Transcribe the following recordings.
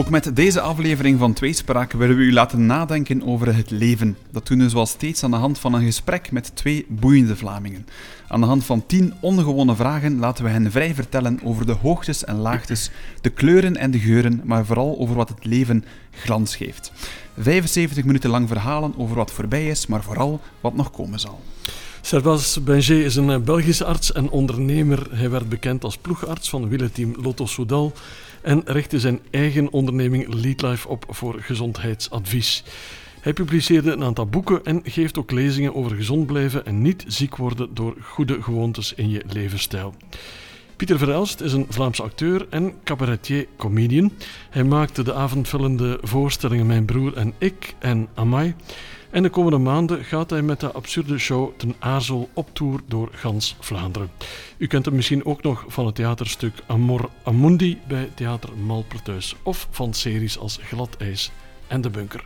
Ook met deze aflevering van Tweespraak willen we u laten nadenken over het leven. Dat doen we zoals steeds aan de hand van een gesprek met twee boeiende Vlamingen. Aan de hand van tien ongewone vragen laten we hen vrij vertellen over de hoogtes en laagtes, de kleuren en de geuren, maar vooral over wat het leven glans geeft. 75 minuten lang verhalen over wat voorbij is, maar vooral wat nog komen zal. Servas Benger is een Belgische arts en ondernemer. Hij werd bekend als ploegarts van wielerteam Lotto Soudal en richtte zijn eigen onderneming Leadlife op voor gezondheidsadvies. Hij publiceerde een aantal boeken en geeft ook lezingen over gezond blijven en niet ziek worden door goede gewoontes in je levensstijl. Pieter Verelst is een Vlaamse acteur en cabaretier-comedian. Hij maakte de avondvullende voorstellingen Mijn Broer en Ik en Amai. En de komende maanden gaat hij met de absurde show Ten Azel op tour door gans Vlaanderen. U kent hem misschien ook nog van het theaterstuk Amor Amundi bij Theater Malpertuis of van series als Glad IJs en De Bunker.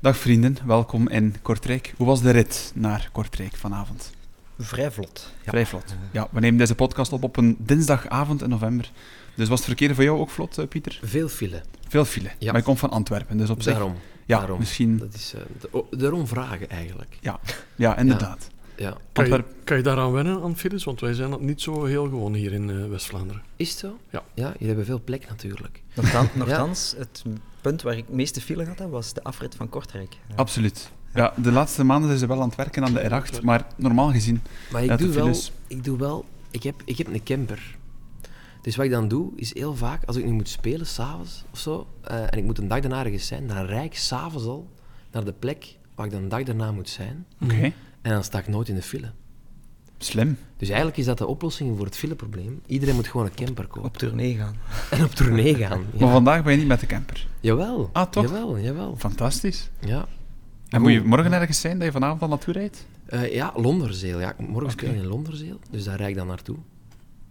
Dag vrienden, welkom in Kortrijk. Hoe was de rit naar Kortrijk vanavond? Vrij vlot. Ja. Vrij vlot. Ja, we nemen deze podcast op op een dinsdagavond in november. Dus was het verkeer voor jou ook vlot, eh, Pieter? Veel file. Veel file. Ja. Maar je komt van Antwerpen, dus op zich... Daarom. Ja, daarom. misschien... Dat is, uh, daarom vragen, eigenlijk. Ja, ja inderdaad. Ja. Kan, je, kan je daaraan wennen, aan files? Want wij zijn dat niet zo heel gewoon hier in uh, West-Vlaanderen. Is het zo? Ja. Ja, jullie hebben veel plek natuurlijk. Nochtans, nogthans het punt waar ik het meeste file had, was de afrit van Kortrijk. Absoluut. Ja, de laatste maanden zijn ze wel aan het werken aan de R8, maar normaal gezien... Maar ik, doe, wel, ik doe wel... Ik heb, ik heb een camper. Dus wat ik dan doe, is heel vaak, als ik nu moet spelen, s'avonds of zo, uh, en ik moet een dag daarna ergens zijn, dan rijd ik s'avonds al naar de plek waar ik dan een dag daarna moet zijn. Oké. Okay. En dan sta ik nooit in de file. Slim. Dus eigenlijk is dat de oplossing voor het fileprobleem. Iedereen moet gewoon een camper kopen. Op tournee gaan. En op tournee gaan. Ja. Maar vandaag ben je niet met de camper. Jawel. Ah, toch? Jawel, jawel. Fantastisch. Ja. En moet je morgen ergens zijn dat je vanavond al naartoe rijdt? Uh, ja, Londerzeel. Ja, morgen speel okay. in Londerzeel, dus daar rijd ik dan naartoe.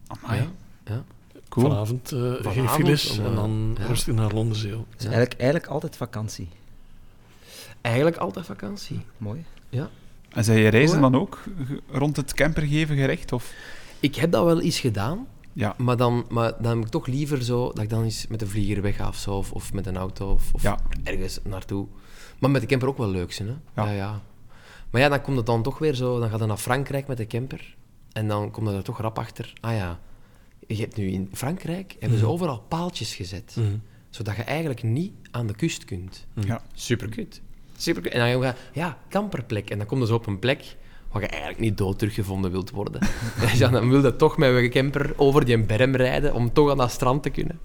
Amai. Ja. ja. Cool. Vanavond, uh, Vanavond geen files en dan ja. rustig naar Londerzeel. Dus eigenlijk, eigenlijk altijd vakantie. Eigenlijk altijd vakantie. Mooi. Ja. En zijn je reizen dan ook rond het campergeven gericht? Of? Ik heb dat wel eens gedaan. Ja. Maar, dan, maar dan heb ik toch liever zo dat ik dan eens met de vlieger weg ga of zo, of, of met een auto of, of ja. ergens naartoe. Maar met de camper ook wel leuk zijn, hè? Ja. ja. Ja, Maar ja, dan komt het dan toch weer zo, dan gaat je naar Frankrijk met de camper en dan komt er toch rap achter, ah ja, je hebt nu in Frankrijk, hebben ze Mhm. overal paaltjes gezet, Mhm. zodat je eigenlijk niet aan de kust kunt. Ja. Superkut. Superkut. En dan ga je, ja, kamperplek. En dan kom je zo op een plek waar je eigenlijk niet dood teruggevonden wilt worden. dus ja, dan wil je toch met je camper over die berm rijden om toch aan dat strand te kunnen.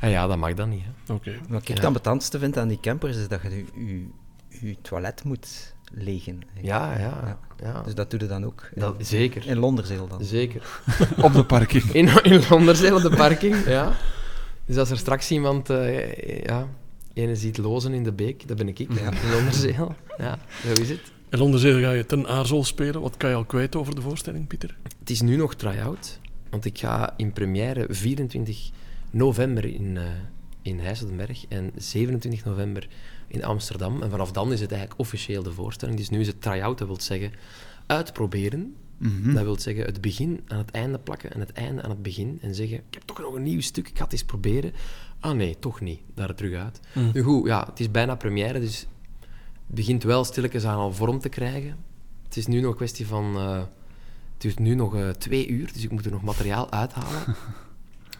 En ja, dat mag dan niet. Hè. Oké. Wat ik Ja. het ambetantste vind aan die campers, is dat je je, je, je toilet moet legen. Ja, ja. Ja. ja. Dus dat doe je dan ook. In, Dat, zeker. in Londerzeel dan. Zeker. Op de parking. In, in Londerzeel op de parking, ja. Dus als er straks iemand, eh, ja, ene ziet lozen in de beek, dat ben ik, ik, Ja. in Londerzeel. Ja, zo is het. In Londerzeel ga je ten Aarzol spelen. Wat kan je al kwijt over de voorstelling, Pieter? Het is nu nog try-out, want ik ga in première 24 november in, eh in en 27 november in Amsterdam. En vanaf dan is het eigenlijk officieel de voorstelling. Dus nu is het try-out, dat wil zeggen uitproberen. Mhm. Dat wil zeggen het begin aan het einde plakken en het einde aan het begin. En zeggen, ik heb toch nog een nieuw stuk, ik ga het eens proberen. Ah nee, toch niet. Daar terug uit. Mhm. Nu goed, ja, het is bijna première, dus het begint wel stilletjes aan al vorm te krijgen. Het is nu nog een kwestie van... eh, het duurt nu nog eh, twee uur, dus ik moet er nog materiaal uithalen.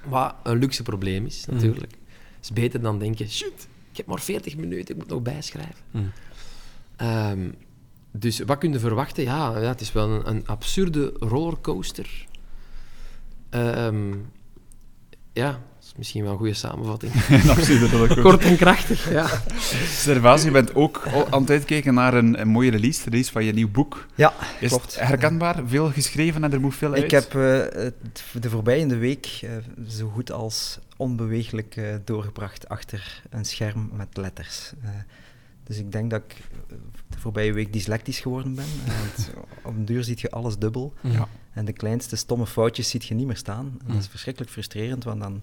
Wat een luxe probleem is, Mhm. natuurlijk. Het is beter dan denken, shit, ik heb maar 40 minuten, ik moet nog bijschrijven. Mhm. Ehm, dus wat kun je verwachten? Ja, ja het is wel een, een absurde rollercoaster. Ehm, ja, is misschien wel een goede samenvatting. Absoluut. Kort en krachtig, ja. Servaas, je bent ook aan het uitkijken naar een, een mooie release, de release van je nieuw boek. Ja, Is klopt. het herkenbaar? Veel geschreven en er moet veel uit? Ik heb eh, de voorbije week eh, zo goed als onbeweeglijk eh, doorgebracht achter een scherm met letters. Eh, dus ik denk dat ik de voorbije week dyslectisch geworden ben. want op een duur ziet je alles dubbel. Ja. En de kleinste stomme foutjes ziet je niet meer staan. En dat is Mm. verschrikkelijk frustrerend, want dan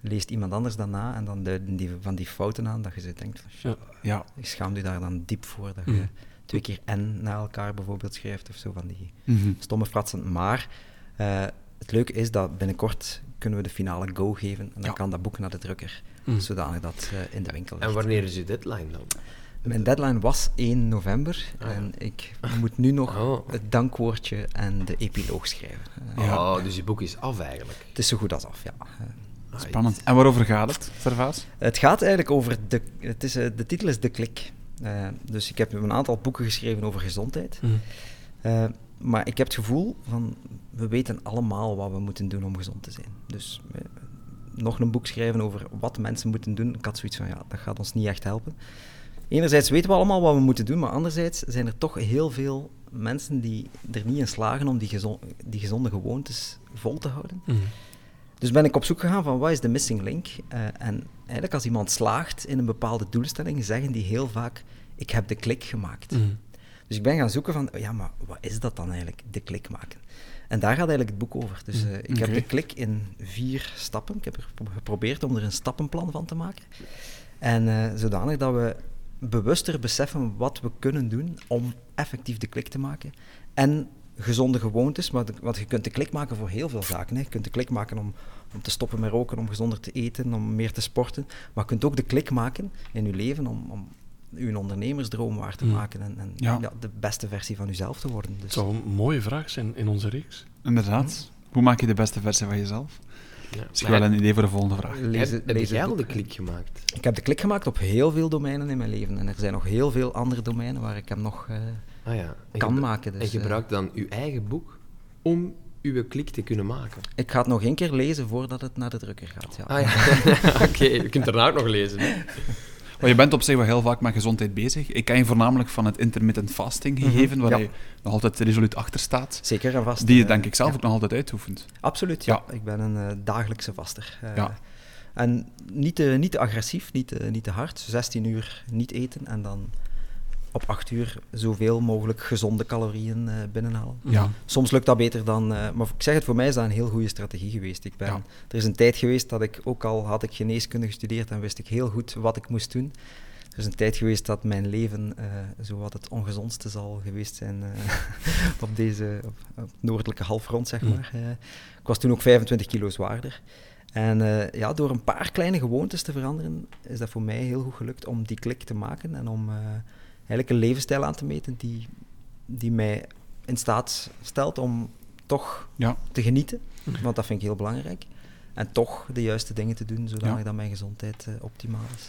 leest iemand anders dat na en dan duiden die van die fouten aan dat je zo denkt van, Ja. Ja. ik schaam je daar dan diep voor dat je Mm. twee keer N na elkaar bijvoorbeeld schrijft of zo van die Mhm. stomme fratsen. Maar eh, het leuke is dat binnenkort kunnen we de finale go geven en dan Ja. kan dat boek naar de drukker, Mm. zodanig dat eh, in de winkel ligt. En wanneer is uw deadline dan? Mijn deadline was 1 november Ah. en ik moet nu nog Oh. het dankwoordje en de epiloog schrijven. Ja. Oh, dus je boek is af eigenlijk. Het is zo goed als af, ja. Spannend. En waarover gaat het, Servaas? Het gaat eigenlijk over de. Het is, eh, de titel is De Klik. Eh, dus ik heb een aantal boeken geschreven over gezondheid. Mm. Eh, maar ik heb het gevoel van. We weten allemaal wat we moeten doen om gezond te zijn. Dus nog een boek schrijven over wat mensen moeten doen. Ik had zoiets van ja, dat gaat ons niet echt helpen. Enerzijds weten we allemaal wat we moeten doen, maar anderzijds zijn er toch heel veel mensen die er niet in slagen om die, gezon- die gezonde gewoontes vol te houden. Mm. Dus ben ik op zoek gegaan van wat is de missing link? Eh, en eigenlijk als iemand slaagt in een bepaalde doelstelling, zeggen die heel vaak, ik heb de klik gemaakt. Mm. Dus ik ben gaan zoeken van, ja, maar wat is dat dan eigenlijk, de klik maken? En daar gaat eigenlijk het boek over. Dus eh, ik heb de klik in vier stappen. Ik heb er pro- geprobeerd om er een stappenplan van te maken. En eh, zodanig dat we bewuster beseffen wat we kunnen doen om effectief de klik te maken. En gezonde gewoontes, want, want je kunt de klik maken voor heel veel zaken. Hè. Je kunt de klik maken om, om te stoppen met roken, om gezonder te eten, om meer te sporten. Maar je kunt ook de klik maken in je leven om, om je ondernemersdroom waar te Mm. maken en, en Ja. ja, de beste versie van jezelf te worden. Het Dus, zou een mooie vraag zijn in onze reeks. Inderdaad. Hoe maak je de beste versie van jezelf? Ja. Misschien wel een idee voor de volgende vraag. lees, heb, het- heb lees jij al de klik gemaakt? Ik heb de klik gemaakt op heel veel domeinen in mijn leven. En er zijn nog heel veel andere domeinen waar ik hem nog eh, Ah ja. En kan maken. Dus, en eh, gebruik dan uw eigen boek om uw klik te kunnen maken. ik ga het nog één keer lezen voordat het naar de drukker gaat. Ja. Ah ja. Oké, je kunt daarna ook nog lezen. Hè? Maar je bent op zich wel heel vaak met gezondheid bezig. Ik ken je voornamelijk van het intermittent fasting gegeven, waar ja. je nog altijd resoluut achter staat. Zeker en vast. Die je eh, denk ik zelf ja. ook nog altijd uitoefent. Absoluut, ja. Ik ben een eh, dagelijkse vaster. Eh, Ja. En niet te, niet te agressief, niet te, niet te hard. 16 uur niet eten en dan op 8 uur zoveel mogelijk gezonde calorieën eh, binnenhalen. Ja. Soms lukt dat beter dan... eh, maar ik zeg het, voor mij is dat een heel goede strategie geweest. Ik ben, Ja. Er is een tijd geweest dat ik, ook al had ik geneeskunde gestudeerd en wist ik heel goed wat ik moest doen. Er is een tijd geweest dat mijn leven eh zo wat het ongezondste zal geweest zijn op deze op, op het noordelijke halfrond, zeg Mm. maar. Ik was toen ook 25 kilo zwaarder. En ja, door een paar kleine gewoontes te veranderen, is dat voor mij heel goed gelukt om die klik te maken en om eigenlijk een levensstijl aan te meten die, die mij in staat stelt om toch Ja. te genieten, want dat vind ik heel belangrijk. En toch de juiste dingen te doen, zodat Ja. dat mijn gezondheid eh, optimaal is.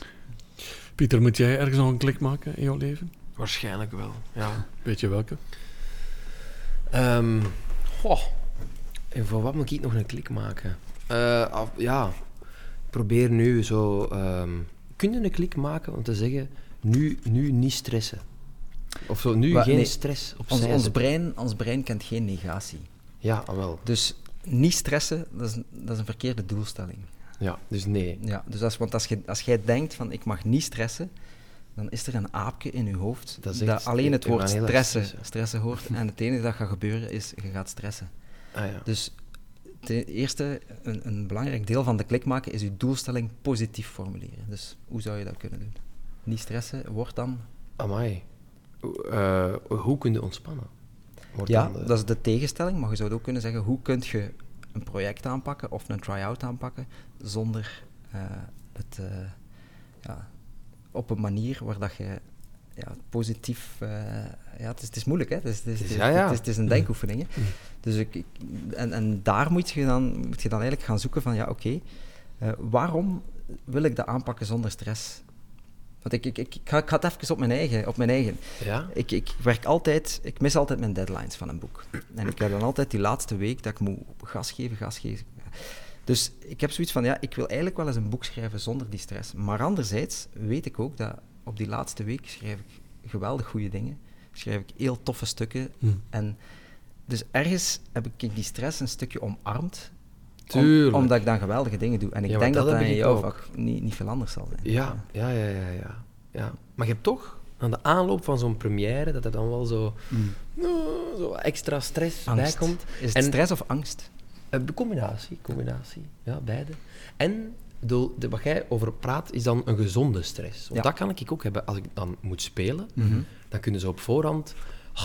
Pieter, moet jij ergens nog een klik maken in jouw leven? Waarschijnlijk wel, ja. Weet je welke? Ehm, goh. En voor wat moet ik nog een klik maken? Eh, af- ja, ik probeer nu zo... ehm kun je een klik maken om te zeggen, nu, nu niet stressen? Of zo, nu geen nee, stress op Ons, ons, brein, ons brein kent geen negatie. Ja, ah, wel. Dus niet stressen, dat is, een- dat is een verkeerde doelstelling. Ja, dus nee. Ja, dus als, want als, je, als jij denkt van ik mag niet stressen, dan is er een aapje in je hoofd Dat alleen het woord stressen, stressen. stressen hoort. En het enige dat gaat gebeuren is, je gaat stressen. Ah ja. Dus ten eerste, een, een belangrijk deel van de klik maken is je doelstelling positief formuleren. Dus hoe zou je dat kunnen doen? Niet stressen wordt dan... Amai. Eh, hoe kun je ontspannen? Wordt Ja, de- dat is de tegenstelling, maar je zou ook kunnen zeggen, hoe kun je een project aanpakken of een try-out aanpakken zonder eh, het eh, ja, op een manier waar dat je ja, positief... ja, het is, het is moeilijk, hè? Het is, het is, het is, Ja, ja. het is, het is een denkoefening, hè? Dus ik, ik- en, en daar moet je, dan, moet je dan eigenlijk gaan zoeken van, ja, oké, waarom wil ik dat aanpakken zonder stress? Want ik, ik, ik, ik, ga, ik ga het even op mijn eigen. Op mijn eigen. Ja? Ik, ik werk altijd, ik mis altijd mijn deadlines van een boek. En ik heb dan altijd die laatste week dat ik moet gas geven, gas geven. Dus ik heb zoiets van, ja, ik wil eigenlijk wel eens een boek schrijven zonder die stress. Maar anderzijds weet ik ook dat op die laatste week schrijf ik geweldig goede dingen. Schrijf ik heel toffe stukken. Hm. En dus ergens heb ik die stress een stukje omarmd. Om- omdat ik dan geweldige dingen doe. En ik Ja, denk dat dat dat in jouw vak niet, niet veel anders zal zijn. Ja, ja, ja, ja, ja, ja. Maar je hebt toch aan de aanloop van zo'n première dat er dan wel zo, Mm. nou, zo extra stress Angst. bijkomt. Is het En- stress of angst? Eh, De combinatie, combinatie, ja, beide. En de, de, wat jij over praat is dan een gezonde stress. Want Ja. dat kan ik ook hebben als ik dan moet spelen. Mhm. Dan kunnen ze op voorhand...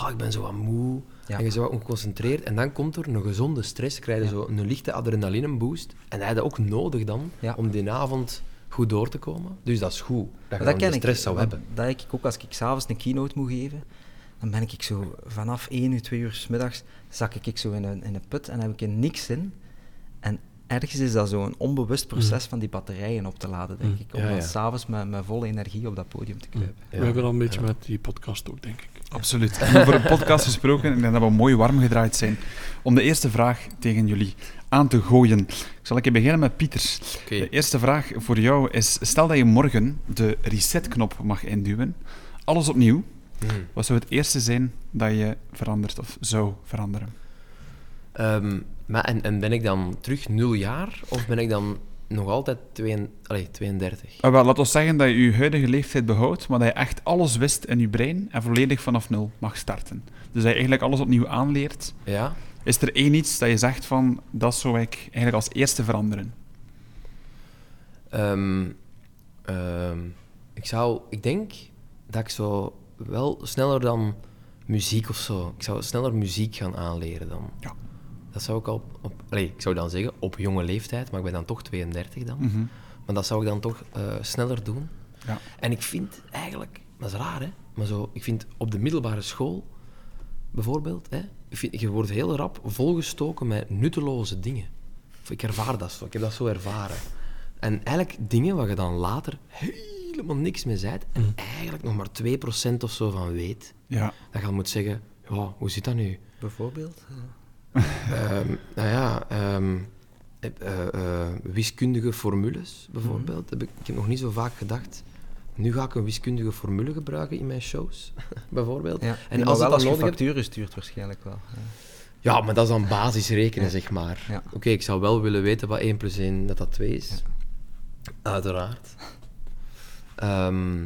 oh, ik ben zo wat moe. Ja. En je bent wat ongeconcentreerd. En dan komt er een gezonde stress, krijg je Ja. zo een lichte adrenaline boost. En dat heb je ook nodig dan, Ja. om die avond goed door te komen. Dus dat is goed, dat je dat ken stress ik. zou hebben. Dat heb ik ook als ik s'avonds een keynote moet geven. Dan ben ik zo vanaf 1 uur, 2 uur 's middags zak ik zo in een, in een put en heb ik er niks in. En ergens is dat zo'n onbewust proces van die batterijen op te laden, denk Mm. ik. Om Ja, dan ja. s'avonds met, met volle energie op dat podium te kruipen. Ja. We hebben al een beetje Ja. met die podcast ook, denk ik. Absoluut. En over een podcast gesproken, ik denk dat we mooi warm gedraaid zijn. Om de eerste vraag tegen jullie aan te gooien. Ik zal een keer beginnen met Pieters. Oké. De eerste vraag voor jou is: stel dat je morgen de reset-knop mag induwen, alles opnieuw. Hmm. Wat zou het eerste zijn dat je verandert of zou veranderen? Ehm, maar en, en ben ik dan terug nul jaar, of ben ik dan nog altijd twee, allee, 32? Ah, wel, laat ons zeggen dat je je huidige leeftijd behoudt, maar dat je echt alles wist in je brein en volledig vanaf nul mag starten. Dus dat je eigenlijk alles opnieuw aanleert. Ja? Is er één iets dat je zegt van, dat zou ik eigenlijk als eerste veranderen? Ehm, ehm, ik zou, ik denk dat ik zo wel sneller dan muziek of zo. Ik zou sneller muziek gaan aanleren dan. Ja. Dat zou ik al op, op allee, ik zou dan zeggen op jonge leeftijd, maar ik ben dan toch 32 dan. Mhm. Maar dat zou ik dan toch eh, sneller doen. Ja. En ik vind eigenlijk, dat is raar hè, maar zo, ik vind op de middelbare school bijvoorbeeld, hè, ik vind, je wordt heel rap volgestoken met nutteloze dingen. Of ik ervaar dat zo, ik heb dat zo ervaren. En eigenlijk dingen waar je dan later helemaal niks mee zijt en eigenlijk nog maar 2% of zo van weet, Ja. dat je dan moet zeggen, ja, hoe zit dat nu? Bijvoorbeeld? Ehm, nou ja, ehm, eh, eh, wiskundige formules bijvoorbeeld. Heb ik, ik heb nog niet zo vaak gedacht. Nu ga ik een wiskundige formule gebruiken in mijn shows, bijvoorbeeld. Ja. En als wel als je nodig hebt- facturen stuurt waarschijnlijk wel. Ja. Ja, maar dat is dan basis rekenen, Ja. zeg maar. Ja. Oké, ik zou wel willen weten wat 1 plus 1, dat dat 2 is. Uiteraard. Ehm,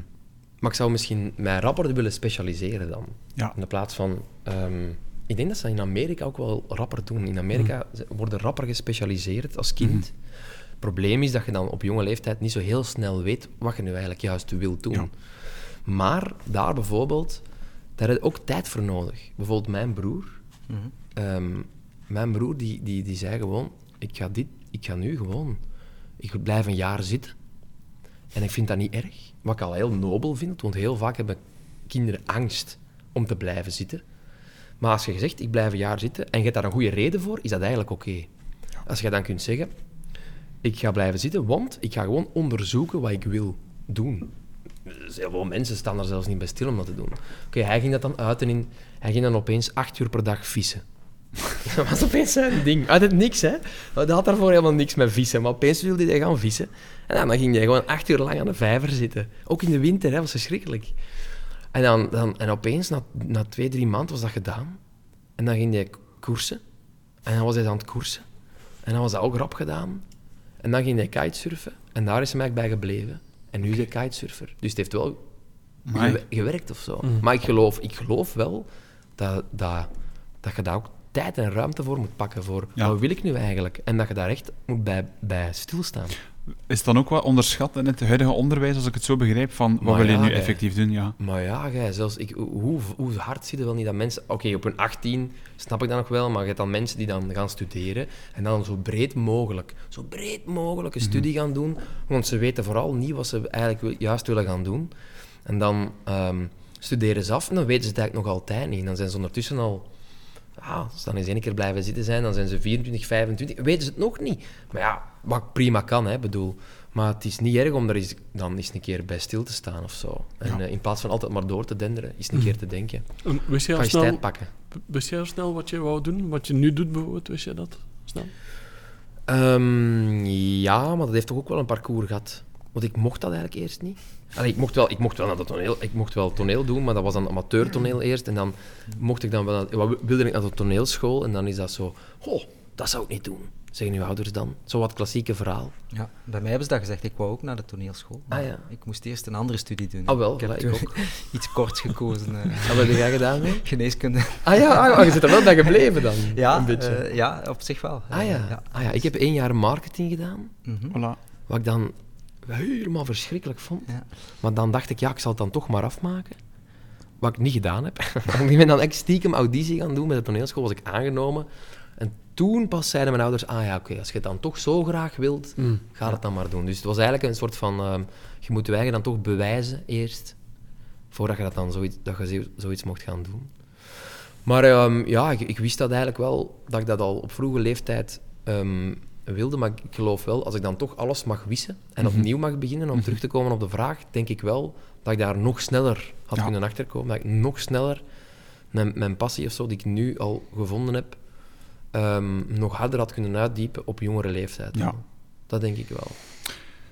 maar ik zou misschien mij rapper willen specialiseren dan. Ja. In de plaats van... ehm, ik denk dat ze dat in Amerika ook wel rapper doen. In Amerika ze worden rapper gespecialiseerd als kind. Het probleem is dat je dan op jonge leeftijd niet zo heel snel weet wat je nu eigenlijk juist wilt doen. Ja. Maar daar bijvoorbeeld, daar heb je ook tijd voor nodig. Bijvoorbeeld mijn broer. Mhm. Ehm, mijn broer die, die, die zei gewoon, ik ga, dit, ik ga nu gewoon, ik blijf een jaar zitten. En ik vind dat niet erg, wat ik al heel nobel vind, want heel vaak hebben kinderen angst om te blijven zitten. Maar als je zegt, ik blijf een jaar zitten, en je hebt daar een goede reden voor, is dat eigenlijk oké. Als je dan kunt zeggen, ik ga blijven zitten, want ik ga gewoon onderzoeken wat ik wil doen. Heel veel mensen staan er zelfs niet bij stil om dat te doen. Oké, hij ging dat dan uiten in... Hij ging dan opeens acht uur per dag vissen. dat was opeens zijn ding. Uit het niks, hè. Dat had daarvoor helemaal niks met vissen. Maar opeens wilde hij gaan vissen. En dan, ging hij gewoon acht uur lang aan de vijver zitten. Ook in de winter, hè. was verschrikkelijk. En, dan, dan, en opeens, na, na twee, drie maanden, was dat gedaan. En dan ging hij koersen. En dan was hij aan het koersen. En dan was dat ook rap gedaan. En dan ging hij kitesurfen. En daar is hij eigenlijk bij gebleven. En nu is hij kitesurfer. Dus het heeft wel Amai. gewerkt of zo. Mm. Maar ik geloof, ik geloof wel dat, dat, dat je daar ook tijd en ruimte voor moet pakken. Voor Ja. wat wil ik nu eigenlijk? En dat je daar echt moet bij, bij stilstaan. Is het dan ook wat onderschat in het huidige onderwijs, als ik het zo begrijp, van wat Maar wil je ja, nu effectief doen? Ja. Maar ja, jij, zelfs ik, hoe, hoe hard zie je wel niet dat mensen... Oké, op hun 18 snap ik dat nog wel, maar je hebt dan mensen die dan gaan studeren en dan zo breed mogelijk, zo breed mogelijk een studie gaan doen, want ze weten vooral niet wat ze eigenlijk juist willen gaan doen. En dan ehm, studeren ze af en dan weten ze het eigenlijk nog altijd niet. Dan zijn ze ondertussen al... Als ze dan eens één keer blijven zitten zijn, dan zijn ze 24, 25, weten ze het nog niet. Maar ja, wat prima kan, hè, bedoel. Maar het is niet erg om er eens, dan eens een keer bij stil te staan of zo. En Ja. eh, in plaats van altijd maar door te denderen, eens een keer te denken. En wist al je tijd snel, pakken. wist jij al snel wat je wou doen? Wat je nu doet bijvoorbeeld, wist jij dat snel? Ehm, ja, maar dat heeft toch ook wel een parcours gehad. Want ik mocht dat eigenlijk eerst niet. Allee, ik, mocht wel, ik mocht wel naar dat toneel, ik mocht wel toneel doen, maar dat was dan amateurtoneel eerst. En dan mocht ik dan wel, wat wilde ik naar de toneelschool en dan is dat zo, oh, dat zou ik niet doen. Zeggen uw ouders dan. Zo wat klassieke verhaal. Ja, bij mij hebben ze dat gezegd. Ik wou ook naar de toneelschool. maar Ah, ja. Ik moest eerst een andere studie doen. Ah, wel, ik heb voilà, ik toen ook. iets korts gekozen. eh, En wat heb jij gedaan? Mee? geneeskunde. Ah ja, ah, je zit er wel bij gebleven dan. Ja, een beetje. eh, ja, op zich wel. ah, ja. ja. Ah, ja, ik heb één jaar marketing gedaan, Mhm. Voilà. wat ik dan helemaal verschrikkelijk vond. Ja. Maar dan dacht ik, ja, ik zal het dan toch maar afmaken. wat ik niet gedaan heb. ik ben dan echt stiekem auditie gaan doen met de toneelschool, was ik aangenomen. En toen pas zeiden mijn ouders, ah ja, oké, als je het dan toch zo graag wilt, Mm. ga het dan maar doen. Dus het was eigenlijk een soort van, ehm, je moet je eigen dan toch bewijzen eerst, voordat je, dat dan zoiets, dat je zo- zoiets mocht gaan doen. Maar ehm, ja, ik, ik wist dat eigenlijk wel, dat ik dat al op vroege leeftijd ehm, wilde. Maar ik geloof wel, als ik dan toch alles mag wissen en Mhm. opnieuw mag beginnen, om terug te komen op de vraag, denk ik wel dat ik daar nog sneller had Ja. kunnen achterkomen. Dat ik nog sneller mijn, mijn passie of zo, die ik nu al gevonden heb, ehm, nog harder had kunnen uitdiepen op jongere leeftijd. Ja. Dat denk ik wel.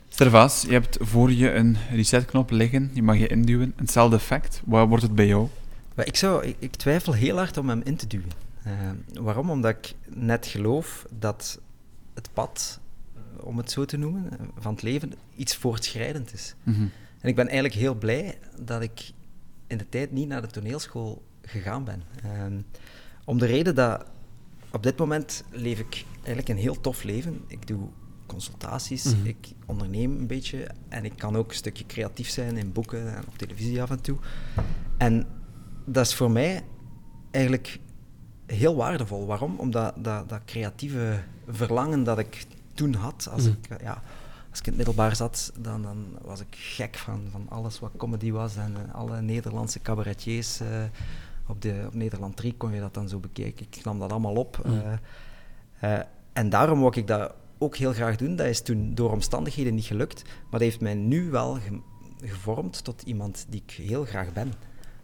Stervaas, je hebt voor je een resetknop liggen, die mag je induwen. Hetzelfde effect. Waar wordt het bij jou? Maar ik, zou, ik, ik twijfel heel hard om hem in te duwen. Eh, waarom? Omdat ik net geloof dat het pad, eh, om het zo te noemen, van het leven iets voortschrijdend is. Mhm. En ik ben eigenlijk heel blij dat ik in de tijd niet naar de toneelschool gegaan ben. Ehm, om de reden dat op dit moment leef ik eigenlijk een heel tof leven. Ik doe consultaties, Mhm. ik onderneem een beetje en ik kan ook een stukje creatief zijn in boeken en op televisie af en toe. En dat is voor mij eigenlijk heel waardevol. Waarom? Omdat dat, dat creatieve verlangen dat ik toen had, als, Mhm. ik, eh, ja, als ik in het middelbaar zat, dan, dan was ik gek van, van alles wat comedy was en eh, alle Nederlandse cabaretiers. eh, op, de, op Nederland 3 kon je dat dan zo bekijken. Ik nam dat allemaal op. Eh, en daarom wou ik dat ook heel graag doen. Dat is toen door omstandigheden niet gelukt, maar dat heeft mij nu wel ge- gevormd tot iemand die ik heel graag ben.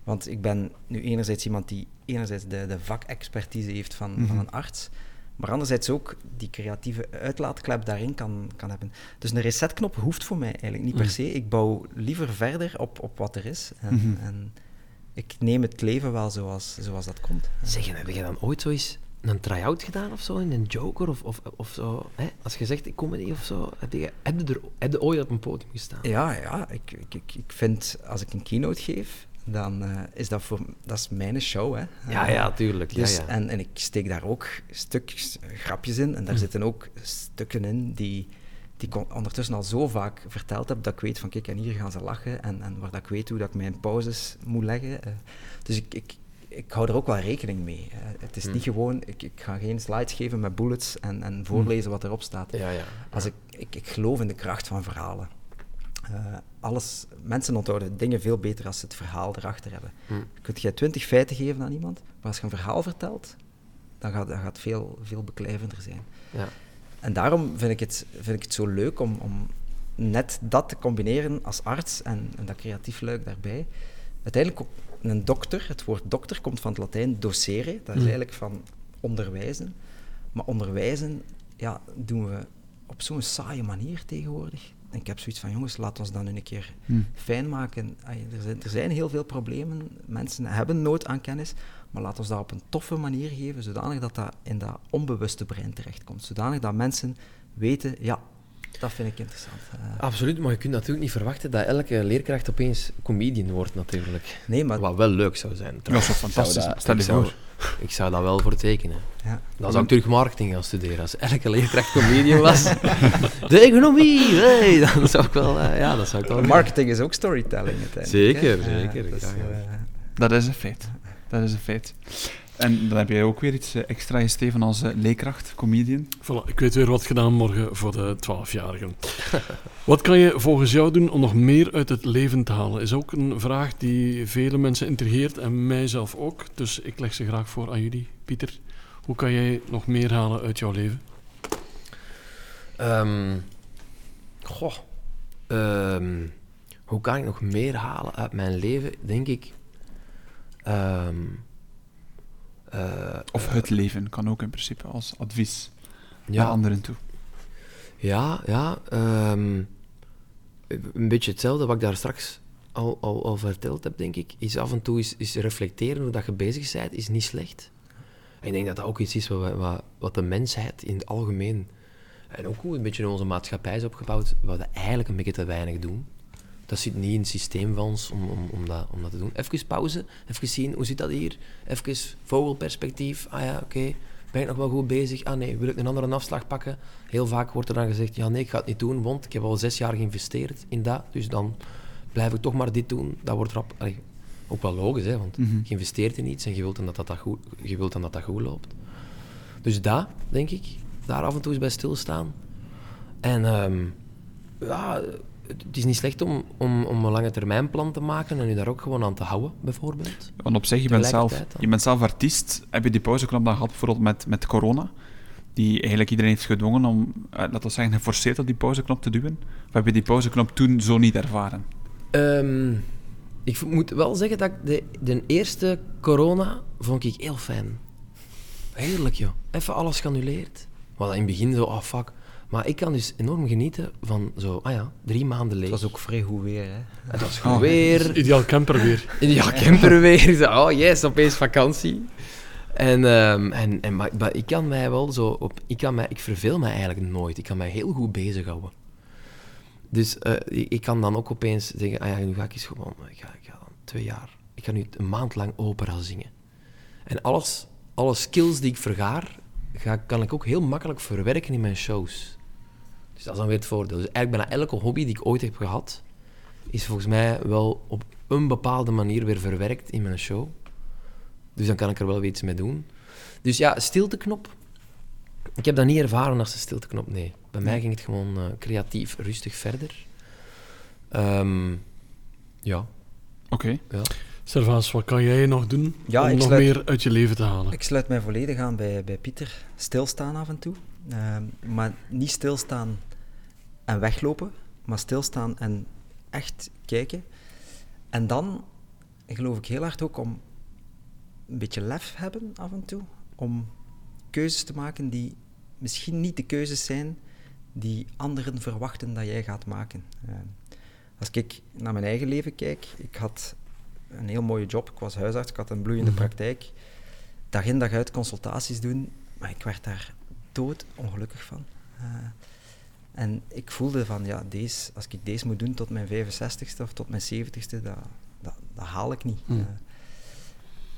Want ik ben nu enerzijds iemand die enerzijds de, de vakexpertise heeft van, van Mhm. een arts, maar anderzijds ook die creatieve uitlaatklep daarin kan, kan hebben. Dus een resetknop hoeft voor mij eigenlijk niet per Mhm. se. Ik bouw liever verder op, op wat er is. En, Mhm. en ik neem het leven wel zoals, zoals dat komt. Zeg, en heb je dan ooit zoiets een try-out gedaan of zo in een Joker of, of, of zo? Hè? Als je zegt comedy of zo, heb je, heb je, er, heb je ooit op een podium gestaan? Ja, ja ik, ik, ik, ik vind als ik een keynote geef, dan eh, is dat voor dat is mijn show. Hè. Ja, ja, tuurlijk. Dus, ja, ja. En, en ik steek daar ook stukjes, grapjes in. En daar Hm. zitten ook stukken in die, die ik on- ondertussen al zo vaak verteld heb, dat ik weet van kijk, en hier gaan ze lachen. En, en waar dat ik weet hoe dat ik mijn pauzes moet leggen. eh. dus ik, ik, ik hou er ook wel rekening mee. het is Hm. niet gewoon, ik, ik ga geen slides geven met bullets en, en voorlezen wat erop staat. ja, ja. Als ik, ik, ik geloof in de kracht van verhalen. Eh, alles, mensen onthouden dingen veel beter als ze het verhaal erachter hebben. Hm. Kunt jij twintig feiten geven aan iemand, maar als je een verhaal vertelt, dan gaat, dan gaat het veel, veel beklijvender zijn. ja. En daarom vind ik het, vind ik het zo leuk om, om net dat te combineren als arts en, en dat creatief luik daarbij. Uiteindelijk, ook een dokter, het woord dokter komt van het Latijn docere, dat is Mm. eigenlijk van onderwijzen. Maar onderwijzen ja, doen we op zo'n saaie manier tegenwoordig. En ik heb zoiets van, jongens, laat ons dat nu een keer Hm. fijn maken. Er zijn, er zijn heel veel problemen, mensen hebben nood aan kennis, maar laat ons dat op een toffe manier geven, zodanig dat dat in dat onbewuste brein terechtkomt. Zodanig dat mensen weten, ja, dat vind ik interessant. Eh, Absoluut, maar je kunt natuurlijk niet verwachten dat elke leerkracht opeens comedian wordt, natuurlijk. nee, maar Wat wel leuk zou zijn. Dat is trouwens. toch Ik zou fantastisch. dat- Stel je ik zou- voor. Ik zou dat wel voor tekenen. ja. Dan zou ik terug marketing gaan studeren. Als elke leerkracht comedian was. De economie, hey, dan zou ik wel... eh, ja, dat zou ik wel... marketing is ook storytelling uiteindelijk. Zeker, hè. zeker, dat is, eh, Dat is een feit. Dat is een feit. En dan heb jij ook weer iets eh, extra in Steven als eh, leerkracht, comedian. Voilà, ik weet weer wat gedaan morgen voor de 12-jarigen. wat kan je volgens jou doen om nog meer uit het leven te halen? Is ook een vraag die vele mensen intrigeert en mijzelf ook. Dus ik leg ze graag voor aan jullie. Pieter, hoe kan jij nog meer halen uit jouw leven? Ehm, goh. Ehm, hoe kan ik nog meer halen uit mijn leven? Denk ik... ehm, eh, Of eh, het leven kan ook in principe als advies naar anderen toe. Ja, ja. ehm, een beetje hetzelfde wat ik daar straks al, al, al verteld heb, denk ik. Is af en toe is, is reflecteren hoe dat je bezig bent, is niet slecht. En ik denk dat dat ook iets is wat, wat, wat de mensheid in het algemeen... En ook hoe een beetje onze maatschappij is opgebouwd, wat we eigenlijk een beetje te weinig doen. Dat zit niet in het systeem van ons om, om, om, dat, om dat te doen. Even pauze, even zien, hoe zit dat hier? Even vogelperspectief. Ah ja, oké. Ben ik nog wel goed bezig? Ah nee, wil ik een andere afslag pakken? Heel vaak wordt er dan gezegd, ja nee, ik ga het niet doen, want ik heb al zes jaar geïnvesteerd in dat, dus dan blijf ik toch maar dit doen. Dat wordt rap, allee, Ook wel logisch, hè, want Mhm. je investeert in iets en je wilt dan dat dat, dat, goed, je wilt dan dat, dat goed loopt. Dus dat, denk ik, daar af en toe eens bij stilstaan. En ehm, ja, het is niet slecht om, om, om een lange termijnplan te maken en je daar ook gewoon aan te houden, bijvoorbeeld. Want op zich, je bent, zelf, dan. je bent zelf artiest. Heb je die pauzeknop dan gehad bijvoorbeeld met, met corona? Die eigenlijk iedereen heeft gedwongen om, eh, laten we zeggen, geforceerd op die pauzeknop te duwen? Of heb je die pauzeknop toen zo niet ervaren? Ehm, ik moet wel zeggen dat ik de, de eerste corona vond ik heel fijn. Heerlijk, joh. Even alles geannuleerd. Was in het begin zo, oh fuck. Maar ik kan dus enorm genieten van zo, ah ja, drie maanden leeg. Het was ook vrij goed weer, hè. Het was goed Oh. weer. Ideaal camper weer. Ja, camper weer. Zo, Oh yes, opeens vakantie. En, ehm, en, en maar, maar ik kan mij wel zo op. Ik, kan mij, ik verveel mij eigenlijk nooit. Ik kan mij heel goed bezighouden. Dus eh, ik, ik kan dan ook opeens zeggen: ah ja, nu ga ik eens gewoon. Ik ga, ik ga dan twee jaar. Ik ga nu een maand lang opera zingen. En alles, alle skills die ik vergaar, ga, kan ik ook heel makkelijk verwerken in mijn shows. Dus dat is dan weer het voordeel. Dus eigenlijk bijna elke hobby die ik ooit heb gehad, is volgens mij wel op een bepaalde manier weer verwerkt in mijn show. Dus dan kan ik er wel weer iets mee doen. Dus ja, stilteknop. Ik heb dat niet ervaren als een stilteknop, nee. Bij mij ging het gewoon eh, creatief, rustig verder. Ehm, ja, Oké. ja. Servaas, wat kan jij nog doen Ja, om nog sluit- meer uit je leven te halen? Ik sluit mij volledig aan bij, bij Pieter. Stilstaan af en toe. Ehm, maar niet stilstaan en weglopen, maar stilstaan en echt kijken. En dan geloof ik heel hard ook om een beetje lef hebben af en toe. Om keuzes te maken die misschien niet de keuzes zijn die anderen verwachten dat jij gaat maken. Ehm, als ik naar mijn eigen leven kijk, ik had een heel mooie job. Ik was huisarts, ik had een bloeiende Mhm. praktijk. Dag in dag uit consultaties doen, maar ik werd daar dood ongelukkig van. Eh, en ik voelde van, ja, deze, als ik deze moet doen tot mijn 65ste of tot mijn 70ste, dat, dat, dat haal ik niet. Mhm. Eh,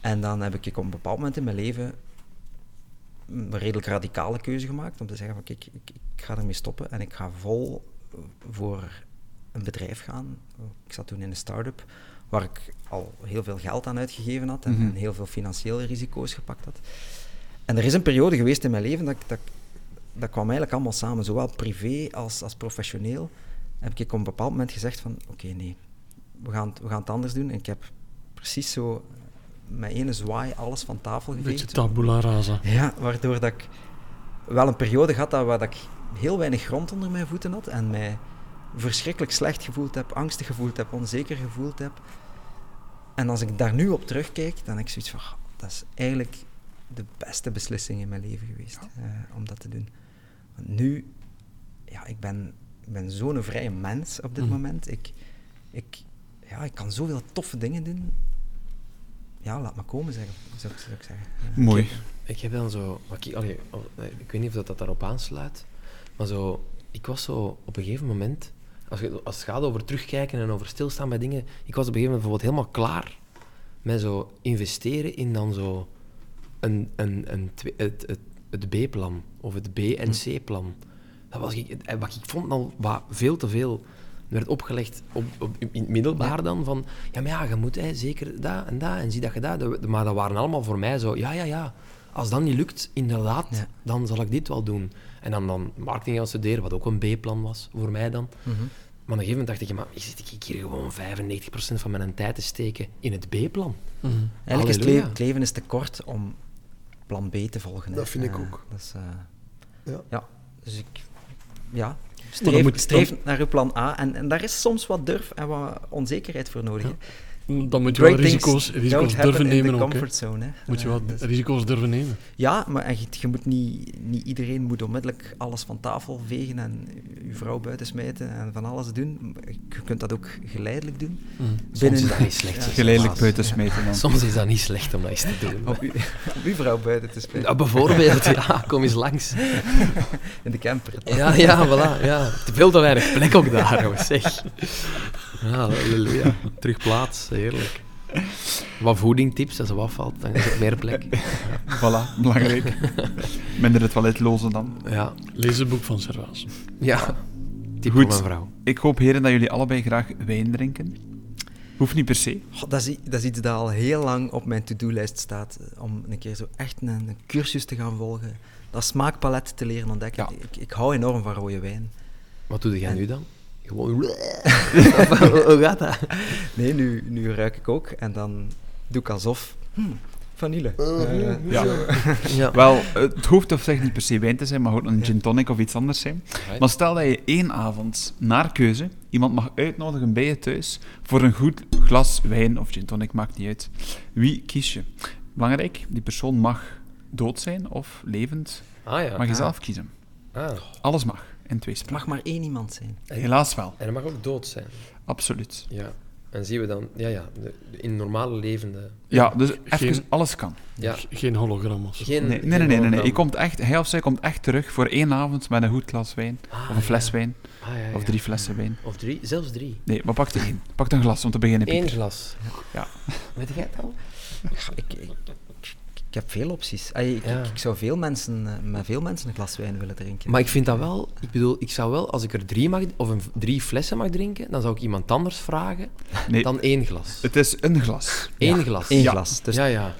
en dan heb ik op een bepaald moment in mijn leven een redelijk radicale keuze gemaakt om te zeggen van kijk, ik, ik ga ermee stoppen en ik ga vol voor een bedrijf gaan. Ik zat toen in een start-up waar ik al heel veel geld aan uitgegeven had en, en heel veel financiële risico's gepakt had. En er is een periode geweest in mijn leven dat, ik- dat, ik- dat kwam eigenlijk allemaal samen, zowel privé als, als professioneel. Heb ik op een bepaald moment gezegd van oké, nee, we gaan, het- we gaan het anders doen. En ik heb precies zo met ene zwaai alles van tafel Een geveegd. beetje tabula rasa. Ja, waardoor dat ik wel een periode had dat, waar dat ik heel weinig grond onder mijn voeten had en mij verschrikkelijk slecht gevoeld heb, angstig gevoeld heb, onzeker gevoeld heb. En als ik daar nu op terugkijk, dan heb ik zoiets van, "Goh, dat is eigenlijk de beste beslissing in mijn leven geweest eh, om dat te doen. Want nu, ja, ik ben, ik ben zo'n vrije mens op dit Mhm. moment. Ik, ik, ja, ik kan zoveel toffe dingen doen. Ja, laat maar komen, zeggen, zou ik, zou ik zeggen. Ja. Mooi. Ik heb dan zo... maar Ik, allee, ik weet niet of dat, dat daarop aansluit, maar zo... Ik was zo op een gegeven moment... Als, je, als het gaat over terugkijken en over stilstaan bij dingen... Ik was op een gegeven moment bijvoorbeeld helemaal klaar met zo investeren in dan zo... Een, een, een, het, het, het B-plan of het B- en C-plan. Dat was ik, wat ik vond al wat veel te veel werd opgelegd op, op, in het middelbaar dan, van ja, maar ja, je moet hè, zeker dat en dat en zie dat je dat... Maar dat waren allemaal voor mij zo, ja, ja, ja, als dat niet lukt, inderdaad, Ja. dan zal ik dit wel doen. En dan, dan marketing gaan studeren, wat ook een B-plan was voor mij dan. Mhm. Maar op een gegeven moment dacht ik, maar zit ik hier gewoon 95% van mijn tijd te steken in het B-plan? Mhm. Eigenlijk is het, Halleluja. le- het leven is te kort om plan B te volgen. hè. Dat vind ik Eh, ook. Dat is, eh, Ja. ja, dus ik... Ja, streef, moet- streef naar uw plan A. En, en daar is soms wat durf en wat onzekerheid voor nodig. hè. Dan moet je wel risico's, risico's durven nemen ook. hè. comfort zone. Hè. Moet je Eh, wel dus- risico's durven nemen. ja, maar en je, je moet niet, niet iedereen moet onmiddellijk alles van tafel vegen en je vrouw buiten smijten en van alles doen. Je kunt dat ook geleidelijk doen. Mhm. Soms is dat niet slecht. Ja. Geleidelijk buiten dan. Soms is dat niet slecht om dat eens te doen. Op, uw vrouw buiten te smijten. Ja, bijvoorbeeld, ja, kom eens langs. In de camper. Ja, ja, voilà. Ja. Te veel te weinig plek ook daar, zeg. Ja, halleluja. Terug plaats, heerlijk. Wat voedingtips, als er wat valt, dan is er meer plek. Voilà, belangrijk. Minder het toiletlozen dan. Ja, Lees het boek van Servaas. ja. Tip Goed. voor mijn vrouw. Ik hoop, heren, dat jullie allebei graag wijn drinken. Hoeft niet per se. Dat, is, dat is iets dat al heel lang op mijn to-do-lijst staat. eh, Om een keer zo echt een, een cursus te gaan volgen. Dat smaakpalet te leren ontdekken. Ja. Ik, ik hou enorm van rode wijn. Wat doe jij En- nu dan? Gewoon... Hoe gaat dat? Nee, nu, nu ruik ik ook. En dan doe ik alsof... hmm, vanille. Eh, Ja. Ja. Wel, het hoeft of zeg niet per se wijn te zijn, maar ook een gin tonic of iets anders zijn. Right. Maar stel dat je één avond, naar keuze, iemand mag uitnodigen bij je thuis voor een goed glas wijn of gin tonic, maakt niet uit. Wie kies je? Belangrijk, die persoon mag dood zijn of levend. Ah ja. Mag je Ah. zelf kiezen. Ah. Alles mag, in twee Het spraak. mag maar één iemand zijn. Helaas wel, En dat mag ook dood zijn. absoluut. Ja. En zien we dan... Ja, ja. de- de- in normale levende... Ja, dus Geen- even, alles kan. Ja. Geen hologram of zo. Geen, Nee, nee, geen nee, nee, nee, nee. hologram. Je komt echt, hij of zij komt echt terug voor één avond met een goed glas wijn. Ah, Of een fles ja. wijn. Ah, ja, ja. Of drie flessen wijn. Of drie. Zelfs drie. Nee, maar pak er één. Pak een glas om te beginnen, Eén glas. Ja. Weet jij het al? Ja, ik, ik, ik, heb veel opties. Ay, ik, Ja. ik, ik zou veel mensen, eh, met veel mensen een glas wijn willen drinken. Maar ik vind dat wel... Ik bedoel, ik zou wel, als ik er drie mag... Of een, drie flessen mag drinken, dan zou ik iemand anders vragen Nee, dan één glas. het is een glas. Eén Ja, glas. Eén Ja. glas. Dus Ja, ja.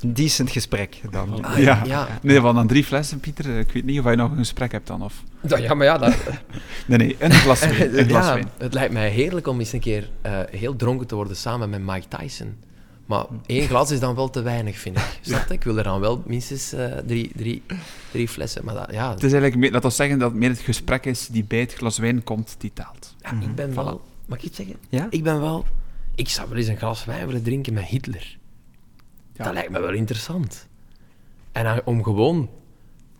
een decent gesprek dan. Ah, Ja. ja. Nee, van dan drie flessen, Pieter. Ik weet niet of hij nog een gesprek hebt dan. Of... Ja, ja, maar ja, dat, Nee, nee, een glas wijn. Een glas ja, wijn. het lijkt mij heerlijk om eens een keer eh, heel dronken te worden samen met Mike Tyson. Maar één glas is dan wel te weinig, vind ik. Snap je? Ik wil er dan wel minstens eh, drie, drie, drie flessen. Maar dat, ja, Het is eigenlijk meer, dat wil zeggen dat het meer het gesprek is die bij het glas wijn komt, die telt. ja, ik ben wel... Mag ik iets zeggen? Ja? Ik ben wel... Ik zou wel eens een glas wijn willen drinken met Hitler. Ja. Dat lijkt me wel interessant. En dan, om gewoon...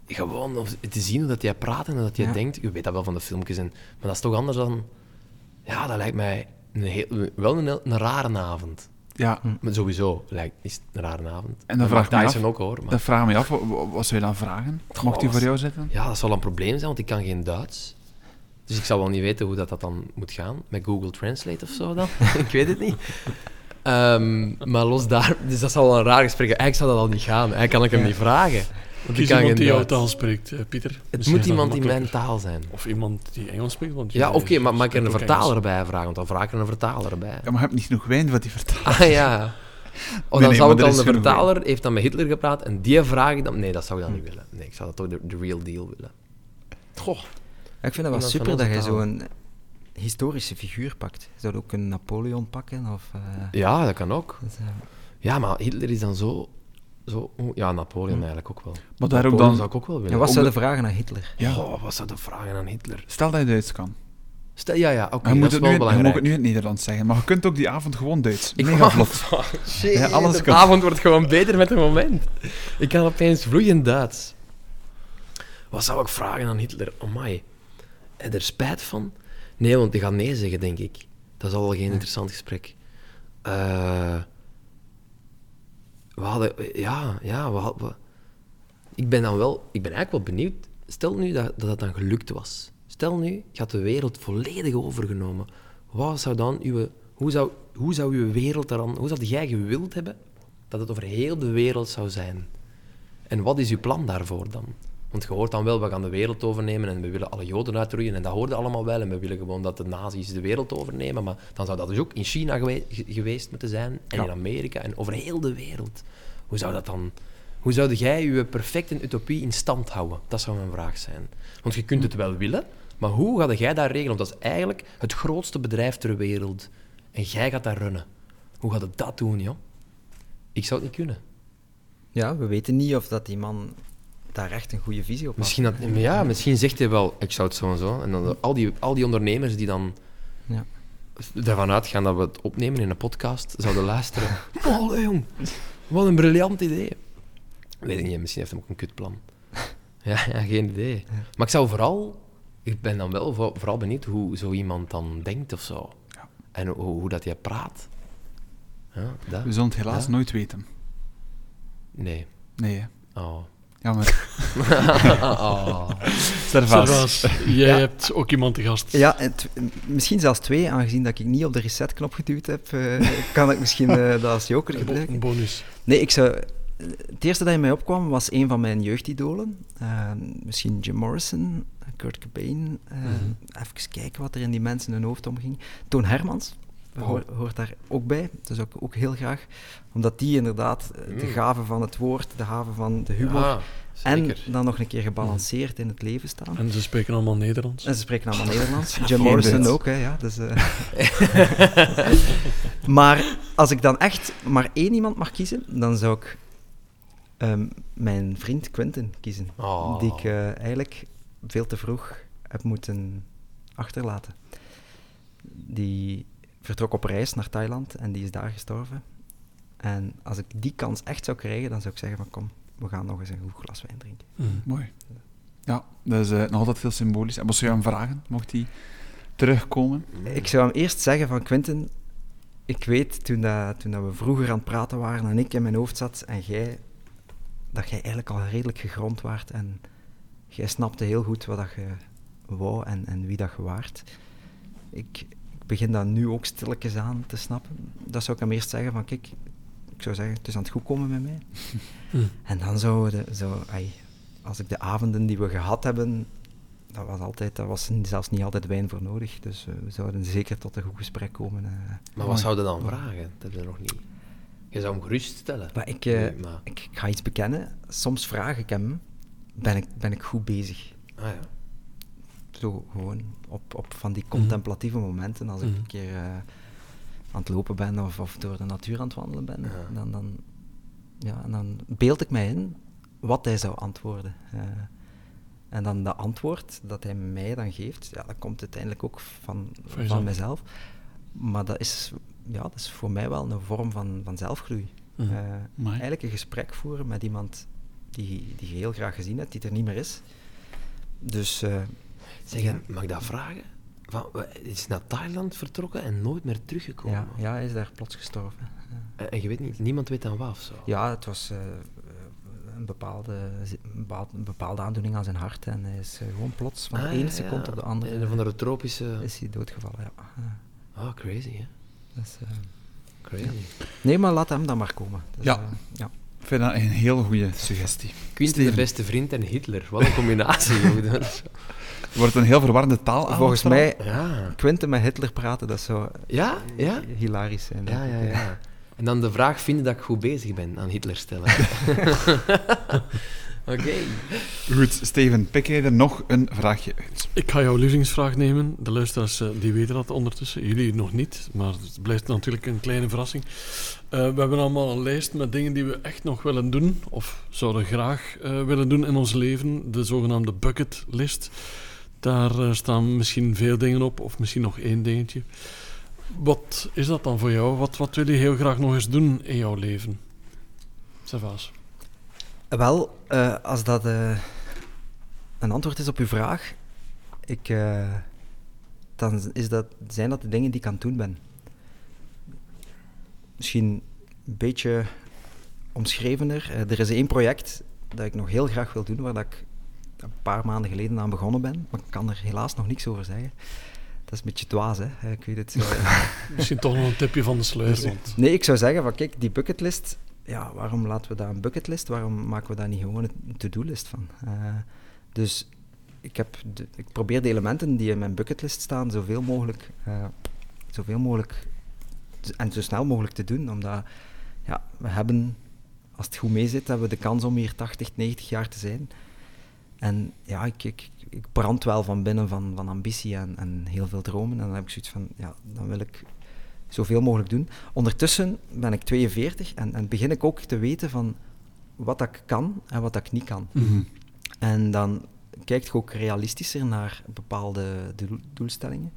Gewoon om te zien hoe dat jij praat en hoe dat jij Ja. denkt. Je weet dat wel van de filmpjes. En, maar dat is toch anders dan... Ja, dat lijkt mij een heel, wel een, een rare avond. Ja, Maar sowieso lijkt, is het een rare avond. En dan vraag ik me Tyson af- ook hoor. Maar, dat vraag me af. Wat, zou je dan vragen? Mocht hij voor jou zitten? Ja, dat zal een probleem zijn, want ik kan geen Duits. Dus ik zou wel niet weten hoe dat, dat dan moet gaan. Met Google Translate of zo dan. ik weet het niet. Ehm, maar los daar... Dus dat zal wel een raar gesprek zijn. Eigenlijk zou dat al niet gaan. Eigenlijk kan ik hem niet vragen. Want ik Kies kan iemand die jouw Duits. taal spreekt, eh, Pieter. Het Misschien moet is dat iemand in mijn makkelijker. taal zijn. Of iemand die Engels spreekt. Want Ja, oké, maar mag ik er een spreekt ook vertaler bij vragen? Want dan vraag ik er een vertaler bij. Ja, maar je hebt niet genoeg wijn voor die vertaling. Ah ja. Of Nee, dan nee, zou maar ik er dan is de genoeg vertaler heeft dan met Hitler gepraat en die vraag ik dan. Nee, dat zou ik dan niet willen. Nee, ik zou dat toch de, de real deal willen. Goh. Ja, ik vind dat wel Iemand van super dat jij taal. zo'n historische figuur pakt. Je zou ook een Napoleon pakken. Of, eh, Ja, dat kan ook. dat, eh, Ja, maar Hitler is dan zo. Zo oeh, ja, Napoleon eigenlijk ook wel. Maar daar ook dan... zou ik ook wel willen. en wat zou de- vragen aan Hitler? Ja. Oh, wat zou de vragen aan Hitler? Stel dat je Duits kan. Stel, ja, ja, oké, je, moet dat is het wel nu, je belangrijk. mag het nu in het Nederlands zeggen, maar je kunt ook die avond gewoon Duits. Ik Mega vlot. Ja, alles de kan. avond wordt gewoon beter met het moment. Ik kan opeens vloeiend Duits. Wat zou ik vragen aan Hitler? Amai. Heb je er spijt van? Nee, want die gaat nee zeggen, denk ik. Dat is al wel geen interessant gesprek. Eh we hadden... Ja, ja, we ik ben dan wel... Ik ben eigenlijk wel benieuwd. Stel nu dat, dat dan gelukt was. Stel nu, had de wereld volledig overgenomen. Wat zou dan uw... Hoe zou, hoe zou uw wereld dan... Hoe zou jij gewild hebben dat het over heel de wereld zou zijn? En wat is uw plan daarvoor dan? Want je hoort dan wel, we gaan de wereld overnemen en we willen alle Joden uitroeien. En dat hoorde allemaal wel. En we willen gewoon dat de nazi's de wereld overnemen. Maar dan zou dat dus ook in China gewe- ge- geweest moeten zijn. En Ja. in Amerika en over heel de wereld. Hoe zou dat dan... Hoe zou jij je perfecte utopie in stand houden? Dat zou mijn vraag zijn. Want je kunt het wel willen, maar hoe ga jij dat regelen? Want dat is eigenlijk het grootste bedrijf ter wereld. En jij gaat dat runnen. Hoe gaat het dat doen, joh? Ik zou het niet kunnen. Ja, we weten niet of dat die man daar echt een goede visie op had. Misschien, dat, ja, misschien zegt hij wel, ik zou het zo en zo. En dan al die, al die ondernemers die dan Ja. ervan uitgaan dat we het opnemen in een podcast, zouden luisteren. Oh, jong, wat een briljant idee. Weet ik niet, misschien heeft hij ook een kutplan. Ja, ja geen idee. Maar ik zou vooral, ik ben dan wel voor- vooral benieuwd hoe zo iemand dan denkt of zo. Ja. En hoe, hoe dat jij praat. Ja, dat. We zullen het helaas Ja. nooit weten. Nee. Nee, hè. Oh. Jammer. oh. Servaas. Servaas, jij hebt ook iemand te gast. Ja, het, misschien zelfs twee, aangezien dat ik niet op de resetknop geduwd heb, eh, kan ik misschien eh, dat als joker gebruiken. een bonus. Nee, ik zou... Het eerste dat in mij opkwam was een van mijn jeugdidolen. Eh, misschien Jim Morrison, Kurt Cobain. Eh, Even kijken wat er in die mensen hun hoofd omging. Toon Hermans. Hoort, hoort daar ook bij. Dus ook, ook heel graag. Omdat die inderdaad eh, de Mm. gave van het woord, de gave van de humor... Ja, en zeker. dan nog een keer gebalanceerd in het leven staan. En ze spreken allemaal Nederlands. En ze spreken allemaal Nederlands. Jim Morrison ook, hè, ja. Dus, eh. maar als ik dan echt maar één iemand mag kiezen, dan zou ik ehm, mijn vriend Quentin kiezen. Oh. Die ik eh, eigenlijk veel te vroeg heb moeten achterlaten. Die vertrok op reis naar Thailand en die is daar gestorven. En als ik die kans echt zou krijgen, dan zou ik zeggen van kom, we gaan nog eens een goed glas wijn drinken. Mm. Mooi. Ja, dat is eh, nog altijd veel symbolisch. En wat zou je hem vragen, mocht hij terugkomen? Ik zou hem eerst zeggen van Quentin, ik weet toen, dat, toen dat we vroeger aan het praten waren en ik in mijn hoofd zat en jij, dat jij eigenlijk al redelijk gegrond waart en jij snapte heel goed wat dat je wou en, en wie dat je waart. Ik begin dat nu ook stilletjes aan te snappen. Dat zou ik hem eerst zeggen van kijk, ik zou zeggen, het is aan het goed komen met mij. Hm. En dan zou, de, zo, ai, als ik de avonden die we gehad hebben, dat was altijd, daar was zelfs niet altijd wijn voor nodig. Dus eh, we zouden zeker tot een goed gesprek komen. eh. Maar wat zou je dan vragen? Dat heb je nog niet. Je zou hem geruststellen. Maar ik, eh, Nee, maar- ik, ik ga iets bekennen. Soms vraag ik hem, ben ik, ben ik goed bezig? Ah, ja. Zo gewoon op, op van Mhm. die contemplatieve momenten, als ik Mhm. een keer eh, aan het lopen ben of, of door de natuur aan het wandelen ben, Ja. dan, dan, ja, en dan beeld ik mij in wat hij zou antwoorden. Eh, en dan de antwoord dat hij mij dan geeft, ja, dat komt uiteindelijk ook van, Van mezelf. Maar dat is, ja, dat is voor mij wel een vorm van, van zelfgroei. Mhm. Eh, eigenlijk een gesprek voeren met iemand die, die je heel graag gezien hebt, die er niet meer is. Dus eh, Zeg, Ja. mag ik dat vragen? Van, is naar Thailand vertrokken en nooit meer teruggekomen. ja, ja, hij is daar plots gestorven. Ja. En, en je weet niet, niemand weet dan wat of zo. Ja, het was eh, een, bepaalde, een bepaal- een bepaalde aandoening aan zijn hart en hij is eh, gewoon plots van de Ah, ene ja, seconde ja. op de andere van de tropische... is hij doodgevallen. Ja. Ja, Oh, crazy, hè? dus, eh, Crazy. nee, maar laat hem dan maar komen. Dus, Ja. eh, ja. Ik vind dat een heel goede suggestie. Quinten de beste vriend en Hitler. Wat een combinatie. wordt een heel verwarrende taal. Volgens mij, ja. Quinten met Hitler praten, dat zou Ja? Ja? hilarisch zijn. denk Ja, ja, ja. En dan de vraag vinden dat ik goed bezig ben aan Hitler stellen. Oké. Goed, Steven, pik jij er nog een vraagje uit? Ik ga jouw lievelingsvraag nemen. De luisteraars eh, die weten dat ondertussen. Jullie nog niet, maar het blijft natuurlijk een kleine verrassing. Eh, we hebben allemaal een lijst met dingen die we echt nog willen doen, of zouden graag eh, willen doen in ons leven. De zogenaamde bucket list. Daar eh, staan misschien veel dingen op, of misschien nog één dingetje. Wat is dat dan voor jou? Wat, wat wil je heel graag nog eens doen in jouw leven? Servaas. Wel, eh, als dat eh, een antwoord is op uw vraag, ik, dan is dat, zijn dat de dingen die ik aan het doen ben. Misschien een beetje omschrevener. Er is één project dat ik nog heel graag wil doen, waar dat ik een paar maanden geleden aan begonnen ben, maar ik kan er helaas nog niks over zeggen. Dat is een beetje dwaas, hè. Ik weet het. eh. Misschien toch nog een tipje van de Want Nee, ik zou zeggen van kijk, die bucketlist, ja, waarom laten we daar een bucketlist? Waarom maken we daar niet gewoon een to-do-list van? Eh, dus ik, heb de, ik probeer de elementen die in mijn bucketlist staan zoveel mogelijk, eh, zoveel mogelijk en zo snel mogelijk te doen, omdat ja, we hebben, als het goed mee zit, hebben we de kans om hier 80, 90 jaar te zijn. En ja, ik, ik, ik brand wel van binnen van, van ambitie en, en heel veel dromen. En dan heb ik zoiets van, ja, dan wil ik zoveel mogelijk doen. Ondertussen ben ik 42 en, en begin ik ook te weten van wat ik kan en wat ik niet kan. Mhm. En dan kijk je ook realistischer naar bepaalde doel- doelstellingen.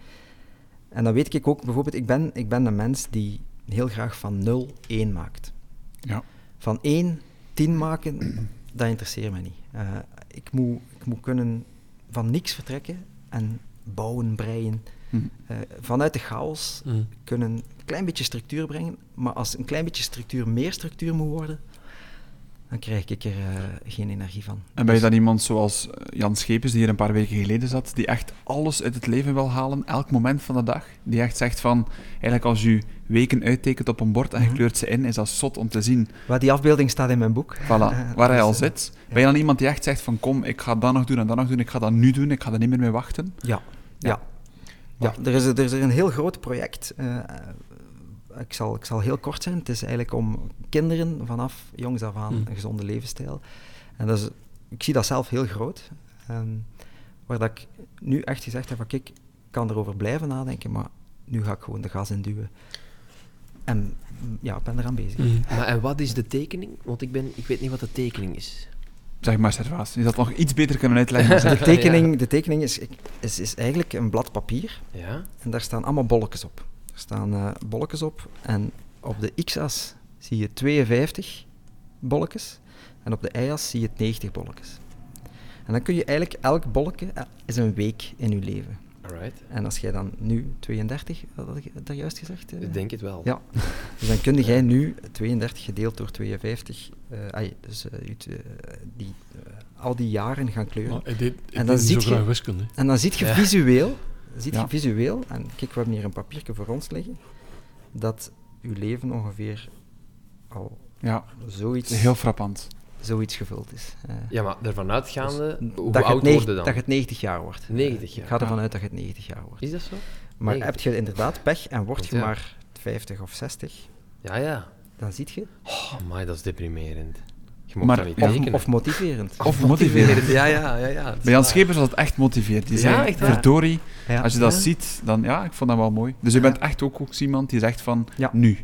En dan weet ik ook bijvoorbeeld, ik ben, ik ben een mens die heel graag van 0 1 maakt. Ja. Van 1 10 maken, dat interesseert mij niet. Eh, ik, moet, ik moet kunnen van niks vertrekken en bouwen, breien. Mhm. Eh, vanuit de chaos Mm. kunnen een klein beetje structuur brengen, maar als een klein beetje structuur meer structuur moet worden, dan krijg ik er eh, geen energie van. En ben je Dus- dan iemand zoals eh, Jan Schepens, die hier een paar weken geleden zat, die echt alles uit het leven wil halen, elk moment van de dag? Die echt zegt van, eigenlijk als je weken uittekent op een bord en je Mhm. kleurt ze in, is dat zot om te zien. Maar die afbeelding staat in mijn boek. Voilà, waar hij al eh, zit. Ben je dan iemand die echt zegt van, kom, ik ga dat nog doen en dat nog doen, ik ga dat nu doen, ik ga er niet meer mee wachten? Ja, ja. Ja, er is, er is een heel groot project. Ik, zal, ik zal heel kort zijn. Het is eigenlijk om kinderen vanaf jongs af aan Mm. een gezonde levensstijl. En dat is, ik zie dat zelf heel groot. Ehm, waar dat ik nu echt gezegd heb van kijk, ik kan erover blijven nadenken, maar nu ga ik gewoon de gas induwen. En mm, ja, ik ben eraan bezig. Mm. Maar en wat is de tekening? Want ik, ben, ik weet niet wat de tekening is. Zeg maar, Servaas. Je dat nog iets beter kunnen uitleggen. De tekening, de tekening is, is, is eigenlijk een blad papier Ja? En daar staan allemaal bolletjes op. Staan eh bolletjes op en op de x-as zie je 52 bolletjes en op de y-as zie je 90 bolletjes. En dan kun je eigenlijk elk bolletje eh, is een week in je leven. Alright. En als jij dan nu 32, wat had ik daar juist gezegd? Ik denk het wel. Ja. Dus dan kun jij nu 32 gedeeld door 52, eh, ai, dus die, eh, al die jaren gaan kleuren. Maar deed, En dan ziet je-. En dan zie je Ja. visueel, ziet Ja. je visueel, en kijk, we hebben hier een papiertje voor ons liggen, dat uw leven ongeveer al Ja, zoiets, heel frappant. zoiets gevuld is. Eh, Ja, maar ervan uitgaande, dus hoe dat oud het neg- word je dan? Dat je het 90 jaar wordt. 90 Eh, jaar. Ik ga ervan Ja. uit dat je het 90 jaar wordt. Is dat zo? Maar 90. heb je inderdaad pech en word je ja. maar 50 of 60, Ja, ja. dan ziet je. Oh, my, dat is deprimerend. Maar- niet Of, motiverend. Of motiverend. Ja, ja, ja. ja. Bij Jan Schepers was het echt motiverend. Die Ja, zei, echt verdorie, Ja. als je dat Ja. ziet, dan ja, ik vond dat wel mooi. Dus je Ja. bent echt ook, ook iemand die zegt van, Ja. nu.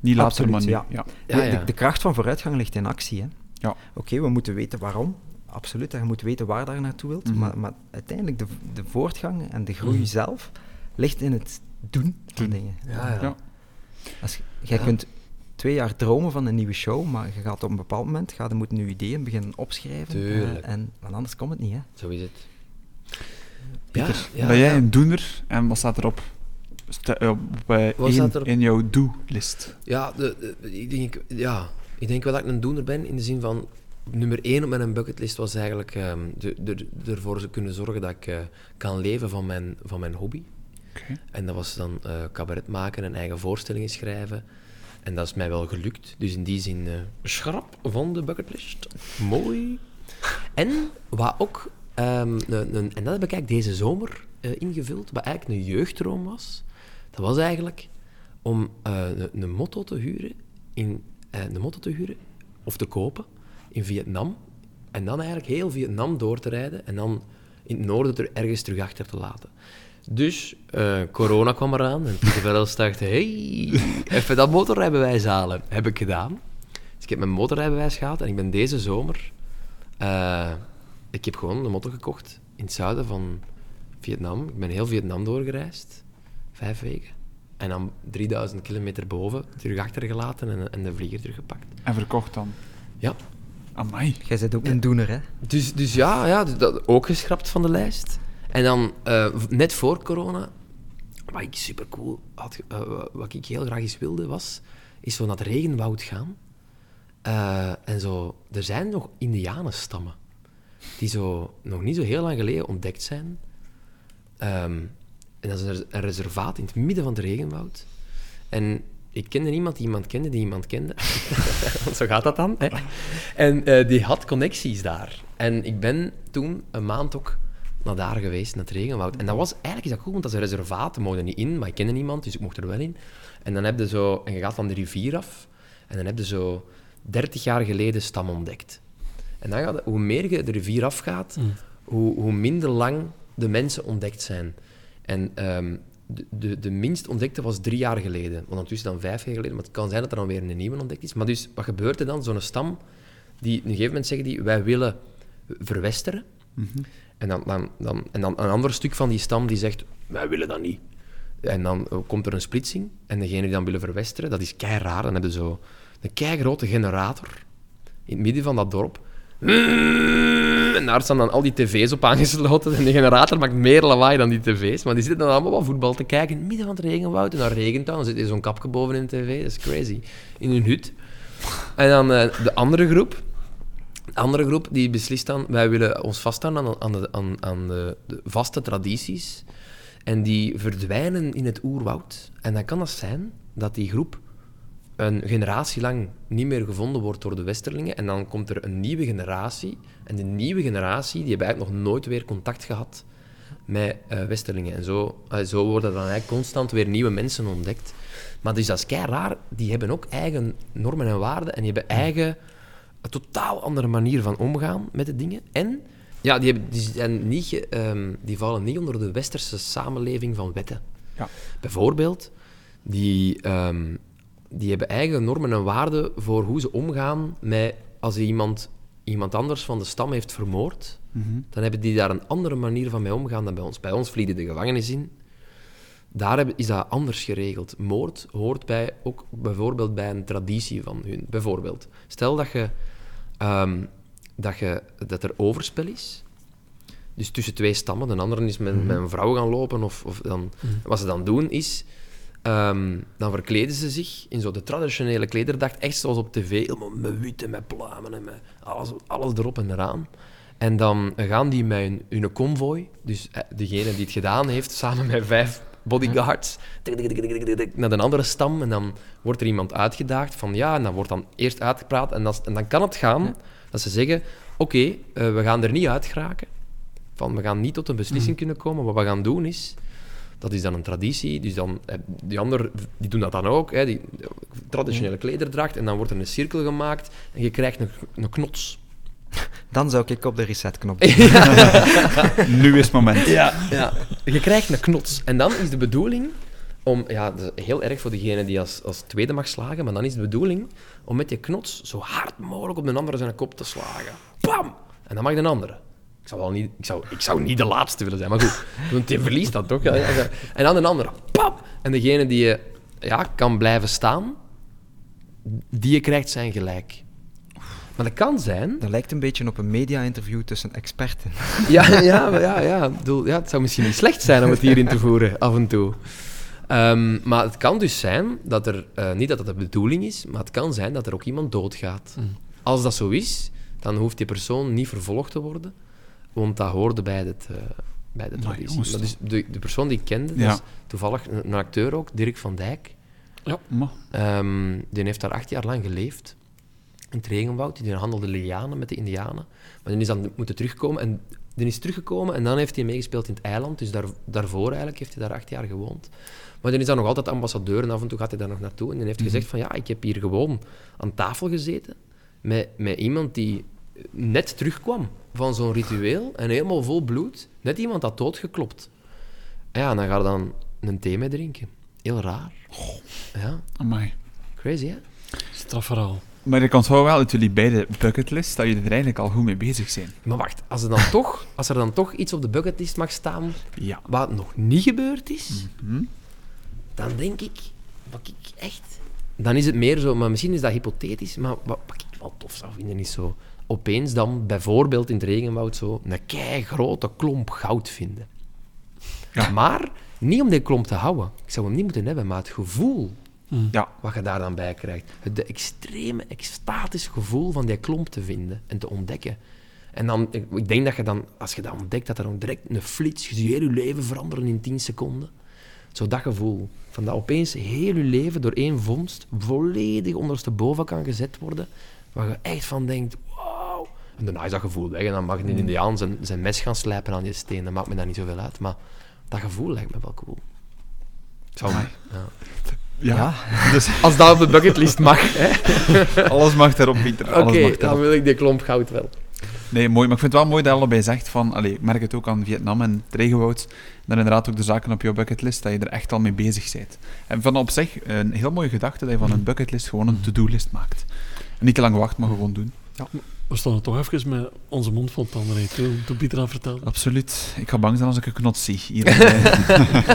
Niet later, Absoluut, maar nu. ja. Ja. Ja, De, ja. de, de kracht van vooruitgang ligt in actie. Hè. Ja. Oké, we moeten weten waarom. Absoluut, en je moet weten waar je naartoe wilt. Mhm. maar, maar uiteindelijk, de, de voortgang en de groei Mhm. zelf ligt in het doen van Doen. dingen. Ja, ja. Ja. Als, jij Ja. kunt twee jaar dromen van een nieuwe show, maar je gaat op een bepaald moment ga je moeten je ideeën beginnen opschrijven. eh, Tuurlijk. en, want anders komt het niet. Hè. Zo is het. Pieter, ja, ben jij ja. een doener en wat staat erop? Sta- eh, op eh, Wat één staat erop? in jouw do-list. Ja, de, de- ik, denk, ja, ik denk wel dat ik een doener ben in de zin van. Nummer één op mijn bucketlist was eigenlijk ehm, de, de, ervoor te kunnen zorgen dat ik eh, kan leven van mijn, van mijn hobby. Oké. En dat was dan eh cabaret maken en eigen voorstellingen schrijven. En dat is mij wel gelukt. Dus in die zin, eh schrap van de bucketlist. Mooi. En wat ook, ehm, een, en dat heb ik eigenlijk deze zomer eh, ingevuld, wat eigenlijk een jeugddroom was. Dat was eigenlijk om eh, een, een te huren, in, eh, een motto te huren of te kopen in Vietnam. En dan eigenlijk heel Vietnam door te rijden en dan in het noorden er ergens terug achter te laten. Dus eh, corona kwam eraan en Pieter dacht, hey, even dat motorrijbewijs halen. Heb ik gedaan. Dus ik heb mijn motorrijbewijs gehaald en ik ben deze zomer... eh, ik heb gewoon een motor gekocht in het zuiden van Vietnam. Ik ben heel Vietnam doorgereisd. Vijf weken. En dan 3000 kilometer boven terug achtergelaten en, en de vlieger teruggepakt. En verkocht dan. Ja. Amai. Jij bent ook een doener, hè? Dus, dus ja, ja dus dat ook geschrapt van de lijst. En dan, eh, net voor corona, wat ik super cool had, eh, wat ik heel graag eens wilde, was, is zo naar het regenwoud gaan. Eh, en zo, er zijn nog indianenstammen die zo nog niet zo heel lang geleden ontdekt zijn. Ehm, en dat is een een reservaat in het midden van het regenwoud. En ik kende iemand die iemand kende die iemand kende. Zo gaat dat dan. Hè? En die had connecties daar. En ik ben toen een maand ook naar daar geweest, naar het regenwoud. En dat was eigenlijk is dat cool, want dat is een reservaat. We mochten niet in, maar ik kende niemand, dus ik mocht er wel in. En dan heb je zo... En je gaat van de rivier af. En dan heb je zo 30 jaar geleden stam ontdekt. En dan gaat hoe meer je de rivier afgaat, hoe, hoe minder lang de mensen ontdekt zijn. En ehm, de, de, de minst ontdekte was drie jaar geleden. Want ondertussen dan vijf jaar geleden. Maar het kan zijn dat er dan weer een nieuwe ontdekt is. Maar dus, wat gebeurt er dan? Zo'n stam, die, op een gegeven moment zeggen die, wij willen verwesteren. En dan, dan, dan, en dan een ander stuk van die stam die zegt, wij willen dat niet. En dan eh, komt er een splitsing. En degene die dan willen verwesteren, dat is kei raar. Dan hebben ze zo een kei grote generator in het midden van dat dorp. En daar staan dan al die tv's op aangesloten. En de generator maakt meer lawaai dan die tv's. Maar die zitten dan allemaal wat voetbal te kijken in het midden van het regenwoud. En dan regent dan. Dan zit er zo'n kapje boven in de tv. Dat is crazy. In hun hut. En dan eh, de andere groep. De andere groep die beslist dan... Wij willen ons vasthouden aan, aan, de, aan, aan de, de vaste tradities. En die verdwijnen in het oerwoud. En dan kan dat zijn dat die groep een generatie lang niet meer gevonden wordt door de Westerlingen. En dan komt er een nieuwe generatie. En de nieuwe generatie, die hebben eigenlijk nog nooit weer contact gehad met eh, Westerlingen. En zo, eh, zo worden dan eigenlijk constant weer nieuwe mensen ontdekt. Maar dus dat is kei raar. Die hebben ook eigen normen en waarden en die hebben eigen, een totaal andere manier van omgaan met de dingen. En ja, die, hebben, die, zijn niet ehm, die vallen niet onder de westerse samenleving van wetten. Ja. Bijvoorbeeld, die, ehm, die hebben eigen normen en waarden voor hoe ze omgaan met als iemand, iemand anders van de stam heeft vermoord. Mhm. Dan hebben die daar een andere manier van mee omgaan dan bij ons. Bij ons vliegen de gevangenis in. Daar hebben- is dat anders geregeld. Moord hoort bij, ook bijvoorbeeld bij een traditie van hun. Bijvoorbeeld, stel dat, je, ehm, dat, je, dat er overspel is. Dus tussen twee stammen. De andere is met, met een vrouw gaan lopen. Of, of dan, Wat ze dan doen is... ehm, dan verkleden ze zich in zo de traditionele klederdracht. Echt zoals op tv. Helemaal met witte, met pluimen en met alles, alles erop en eraan. En dan gaan die met hun, hun convoy, dus eh, degene die het gedaan heeft, samen met vijf bodyguards, tik, tik, tik, tik, tik, tik, naar een andere stam. En dan wordt er iemand uitgedaagd van ja, en dan wordt dan eerst uitgepraat. En, dat, en dan kan het gaan dat ze zeggen: Oké, eh, we gaan er niet uit geraken. Van, we gaan niet tot een beslissing kunnen komen. Wat we gaan doen is. Dat is dan een traditie. Dus dan, eh, die anderen die doen dat dan ook. Hè, die traditionele klederdracht. En dan wordt er een cirkel gemaakt. En je krijgt een, een knots. Dan zou ik op de resetknop Nu is het moment. Ja, ja. Je krijgt een knots. En dan is de bedoeling om... Ja, dat is heel erg voor degene die als, als tweede mag slagen, maar dan is de bedoeling om met die knots zo hard mogelijk op de andere zijn kop te slagen. Bam! En dan mag de andere. Ik zou, wel niet, ik, zou, ik zou niet de laatste willen zijn, maar goed. Want die verliest dat toch? Ja. En dan de andere. Bam! En degene die je ja, kan blijven staan, die krijgt zijn gelijk. Maar dat kan zijn Dat lijkt een beetje op een media-interview tussen experten. ja, ja, ja, ja. Bedoel, ja. Het zou misschien niet slecht zijn om het hierin te voeren, af en toe. Ehm, maar het kan dus zijn dat er, eh, niet dat dat de bedoeling is, maar het kan zijn dat er ook iemand doodgaat. Als dat zo is, dan hoeft die persoon niet vervolgd te worden, want dat hoorde bij, het, eh, bij de traditie. jongens, dat is de, de persoon die ik kende, Ja. dat is toevallig een, een acteur ook, Dirk van Dijk. Maar, Ehm, die heeft daar acht jaar lang geleefd. In het regenwoud. Die handelde lianen met de indianen. Maar die is dan moeten terugkomen. En die is teruggekomen en dan heeft hij meegespeeld in het eiland. Dus daar, daarvoor eigenlijk heeft hij daar acht jaar gewoond. Maar die is dan nog altijd ambassadeur en af en toe gaat hij daar nog naartoe. En die heeft gezegd van ja, ik heb hier gewoon aan tafel gezeten met, met iemand die net terugkwam van zo'n ritueel en helemaal vol bloed. Net iemand had doodgeklopt. Ja, en dan ga je dan een thee mee drinken. Heel raar. Ja, amai. crazy hè? Strafverhaal. Maar ik onthoud wel uit jullie beide bucketlist dat je er eigenlijk al goed mee bezig zijn. Maar wacht, als er dan toch, als er dan toch iets op de bucketlist mag staan Ja. wat nog niet gebeurd is, Mhm. dan denk ik, wat ik echt... Dan is het meer zo, maar misschien is dat hypothetisch, maar wat, wat ik wel tof zou vinden is zo... Opeens dan, bijvoorbeeld in het regenwoud, zo een kei grote klomp goud vinden. Ja. Maar niet om die klomp te houden. Ik zou hem niet moeten hebben, maar het gevoel Ja. wat je daar dan bij krijgt. Het de extreme, extatisch gevoel van die klomp te vinden en te ontdekken. En dan, ik, denk dat je dan, als je dat ontdekt, dat er dan direct een flits, je ziet heel je leven veranderen in 10 seconden. Zo dat gevoel, van dat opeens heel je leven door één vondst volledig ondersteboven kan gezet worden, waar je echt van denkt, wauw. En daarna is dat gevoel weg en dan mag een indiaan zijn, zijn mes gaan slijpen aan die steen, dat maakt me dan niet zoveel uit, maar dat gevoel lijkt me wel cool. Ik zou, Amai. ja. Ja. Dus Als dat op de bucketlist mag, hè. alles mag daarop, Pieter. Oké, Alles mag dan wil ik die klomp goud wel. Nee, mooi. Maar ik vind het wel mooi dat je allebei zegt van... Allee, ik merk het ook aan Vietnam en het regenwoud. Dat inderdaad ook de zaken op jouw bucketlist, dat je er echt al mee bezig bent. En van op zich een heel mooie gedachte dat je van een bucketlist gewoon een to-do-list maakt. En niet te lang wachten, maar gewoon doen. We stonden toch even met onze mond vol tanden toen, Pieter dat vertelde. Absoluut. Ik ga bang zijn als ik een knot zie. Hier bij-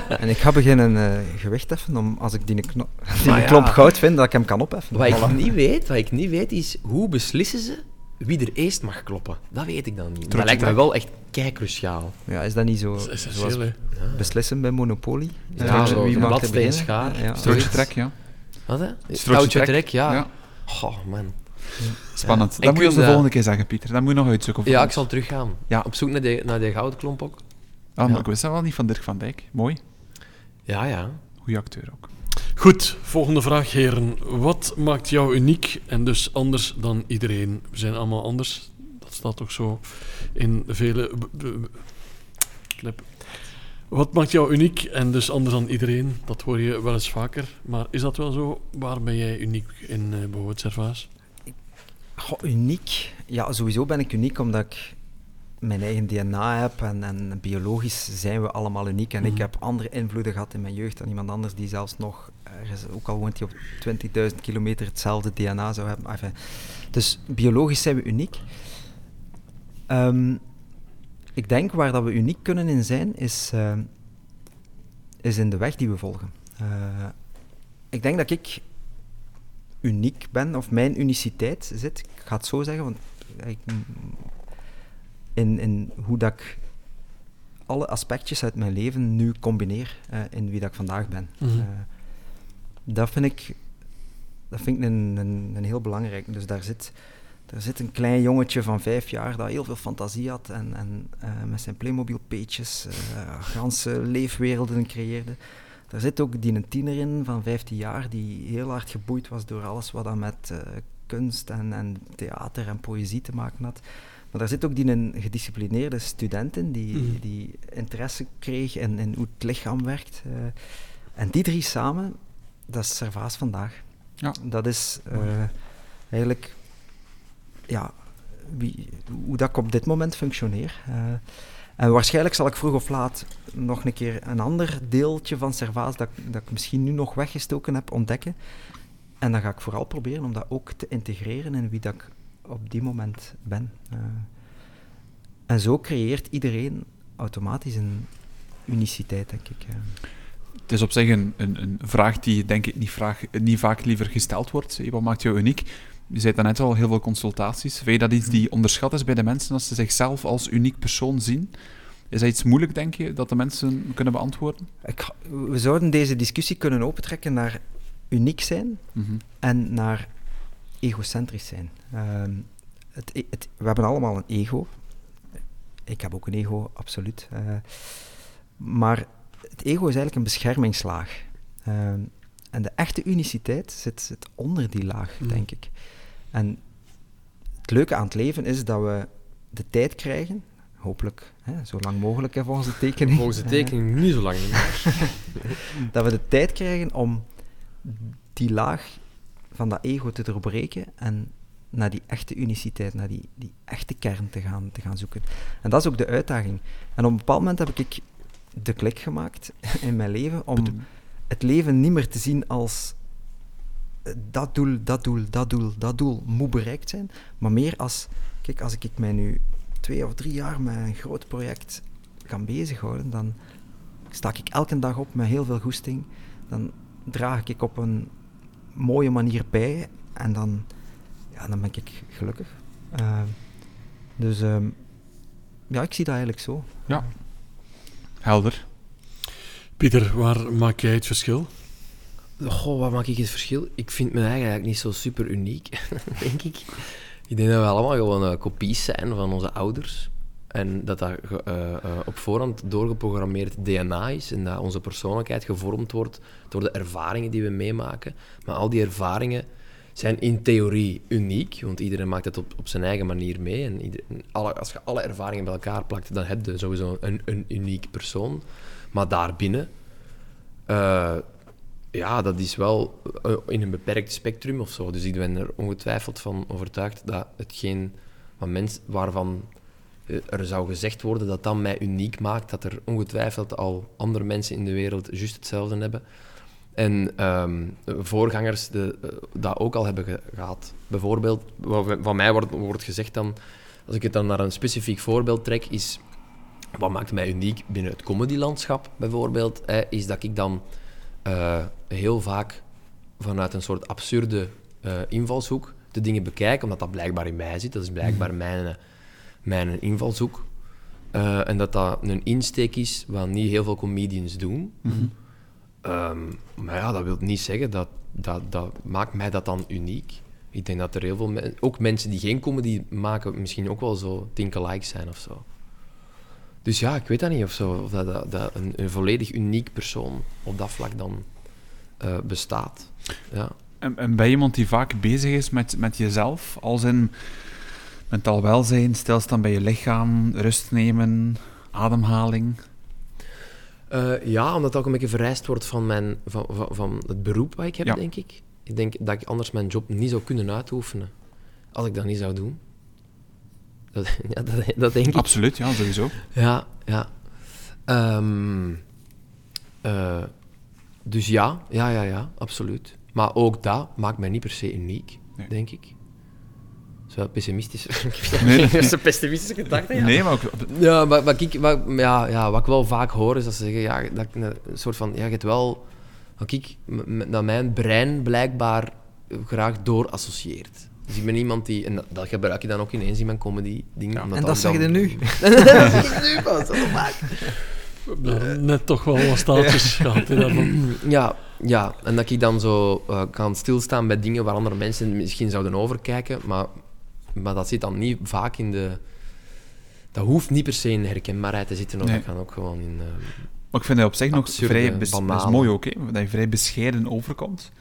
En ik ga beginnen eh, gewicht heffen om, als ik die, kno- die ja. klomp goud vind, dat ik hem kan opheffen. Wat ik, niet weet, wat ik niet weet, is hoe beslissen ze wie er eerst mag kloppen. Dat weet ik dan niet. Dat Trotje lijkt me trek. wel echt kei cruciaal. Ja, is dat niet zo Dat is zoals beslissen bij Monopoly? Ja, Ja, zo, wie mag er schaar. Ja, ja. Strootje trek, ja. Wat hè? Strootje trek. trek, ja. Ja. Goh, man. Spannend. En Dat moet je ons de volgende keer zeggen, Pieter. Dat moet je nog uitzoeken. Ja, ik zal teruggaan. Ja. Op zoek naar die, naar die gouden klomp ook. Ah, maar Ja. ik wist dat wel niet van Dirk van Dijk. Mooi. Ja, ja. Goeie acteur ook. Goed, volgende vraag, heren. Wat maakt jou uniek en dus anders dan iedereen? We zijn allemaal anders. Dat staat toch zo in vele... knip. Wat maakt jou uniek en dus anders dan iedereen? Dat hoor je wel eens vaker. Maar is dat wel zo? Waar ben jij uniek in uh, Servaas? Goh, uniek? Ja, sowieso ben ik uniek omdat ik mijn eigen DNA heb en, en biologisch zijn we allemaal uniek. En ik Mhm. heb andere invloeden gehad in mijn jeugd dan iemand anders die zelfs nog, ergens, ook al woont hij op 20.000 kilometer, hetzelfde DNA zou hebben. Enfin, dus biologisch zijn we uniek. Ehm, ik denk waar dat we uniek kunnen in zijn, is, eh, is in de weg die we volgen. Eh, ik denk dat ik uniek ben, of mijn uniciteit zit, ik ga het zo zeggen, want ik, in, in hoe dat ik alle aspectjes uit mijn leven nu combineer eh, in wie dat ik vandaag ben. Mhm. Eh, dat vind ik, dat vind ik een, een, een heel belangrijk. Dus daar zit, daar zit een klein jongetje van vijf jaar dat heel veel fantasie had en, en eh, met zijn Playmobil-peetjes ganse leefwerelden creëerde. Daar zit ook die een tiener in van 15 jaar die heel hard geboeid was door alles wat dan met uh, kunst en, en theater en poëzie te maken had. Maar daar zit ook die een gedisciplineerde student in die, Mhm. die interesse kreeg in, in hoe het lichaam werkt. eh. en die drie samen, dat is Servaas vandaag. Ja. Dat is eh, eigenlijk ja, wie, hoe dat ik op dit moment functioneer. En waarschijnlijk zal ik vroeg of laat nog een keer een ander deeltje van Servaas dat, dat ik misschien nu nog weggestoken heb ontdekken. En dan ga ik vooral proberen om dat ook te integreren in wie dat ik op die moment ben. Eh, en zo creëert iedereen automatisch een uniciteit, denk ik. eh. Het is op zich een, een, een vraag die denk ik niet, vraag, niet vaak liever gesteld wordt. Wat maakt jou uniek? Je zei daarnet al, heel veel consultaties. Vind je dat iets die onderschat is bij de mensen als ze zichzelf als uniek persoon zien? Is dat iets moeilijk, denk je, dat de mensen kunnen beantwoorden? Ik, we zouden deze discussie kunnen opentrekken naar uniek zijn Mhm. en naar egocentrisch zijn. Ehm, het, e- het, we hebben allemaal een ego. Ik heb ook een ego, absoluut. Eh, maar het ego is eigenlijk een beschermingslaag. Ehm, en de echte uniciteit zit, zit onder die laag, Mhm. denk ik. En het leuke aan het leven is dat we de tijd krijgen, hopelijk hè, zo lang mogelijk hè, volgens de tekening. Volgens de tekening niet zo lang. dat we de tijd krijgen om die laag van dat ego te doorbreken en naar die echte uniciteit, naar die, die echte kern te gaan, te gaan zoeken. En dat is ook de uitdaging. En op een bepaald moment heb ik de klik gemaakt in mijn leven om het leven niet meer te zien als eh, dat doel, dat doel, dat doel, dat doel moet bereikt zijn, maar meer als, kijk, als ik mij nu twee of drie jaar met een groot project kan bezighouden, dan sta ik elke dag op met heel veel goesting, dan draag ik op een mooie manier bij en dan, ja, dan ben ik gelukkig. Eh, dus ehm, ja, ik zie dat eigenlijk zo. Ja. Helder. Pieter, waar maak jij het verschil? Goh, wat maak ik het verschil? Ik vind me eigenlijk niet zo super uniek, denk ik. Ik denk dat we allemaal gewoon eh, kopies zijn van onze ouders. En dat dat eh, eh, op voorhand doorgeprogrammeerd DNA is. En dat onze persoonlijkheid gevormd wordt door de ervaringen die we meemaken. Maar al die ervaringen zijn in theorie uniek. Want iedereen maakt het op, op zijn eigen manier mee. En alle, als je alle ervaringen bij elkaar plakt, dan heb je sowieso een, een uniek persoon. Maar daarbinnen... eh, ja, dat is wel eh, in een beperkt spectrum of zo. Dus ik ben er ongetwijfeld van overtuigd dat hetgeen wat mens, waarvan eh, er zou gezegd worden dat dat mij uniek maakt, dat er ongetwijfeld al andere mensen in de wereld juist hetzelfde hebben. En ehm, voorgangers de, dat ook al hebben ge- gehad. Bijvoorbeeld, van mij wordt, wordt gezegd dan, als ik het dan naar een specifiek voorbeeld trek, is wat maakt mij uniek binnen het comedylandschap bijvoorbeeld, hè, is dat ik dan eh, heel vaak vanuit een soort absurde eh, invalshoek de dingen bekijk, omdat dat blijkbaar in mij zit. Dat is blijkbaar mijn, eh, mijn invalshoek. En dat dat een insteek is wat niet heel veel comedians doen. Ehm, maar ja, dat wil niet zeggen dat, dat dat maakt mij dat dan uniek. Ik denk dat er heel veel mensen, ook mensen die geen comedy maken, misschien ook wel zo think alike zijn of zo. Dus ja, ik weet dat niet of zo, of dat, dat, dat een, een volledig uniek persoon op dat vlak dan eh, bestaat. Ja. En, en ben je iemand die vaak bezig is met, met jezelf, als in mentaal welzijn, stilstaan bij je lichaam, rust nemen, ademhaling? Eh, ja, omdat dat ook een beetje vereist wordt van, mijn, van, van, van het beroep wat ik heb, Ja. denk ik. Ik denk dat ik anders mijn job niet zou kunnen uitoefenen als ik dat niet zou doen. Dat, ja, dat, dat denk ik. Absoluut, ja, sowieso. Ja, ja. Ehm, eh, dus ja, ja, ja, ja, absoluut. Maar ook dat maakt mij niet per se uniek, Nee. denk ik. Zo pessimistisch. Nee. Dat is een pessimistische gedachte, ja. Nee, maar ook, Ja, wat, wat, ik, ja, ja, wat ik wel vaak hoor is dat ze zeggen, ja, dat ik een soort van, ja, je hebt wel, wat ik, dat mijn brein blijkbaar graag doorassocieert. Dus ik ben iemand die, en dat, dat gebruik je dan ook ineens in mijn comedy dingen. En dat zeg je dan- nu? dat zeg ik nu pas, net toch wel wat staaltjes gehad. Ja, ja, en dat ik dan zo eh, kan stilstaan bij dingen waar andere mensen misschien zouden overkijken, maar, maar dat zit dan niet vaak in de... Dat hoeft niet per se in herkenbaarheid te zitten, of Nee. dat kan ook gewoon in... eh, maar ik vind dat op zich nog vrij... bes- Dat is mooi ook, hè, dat je vrij bescheiden overkomt.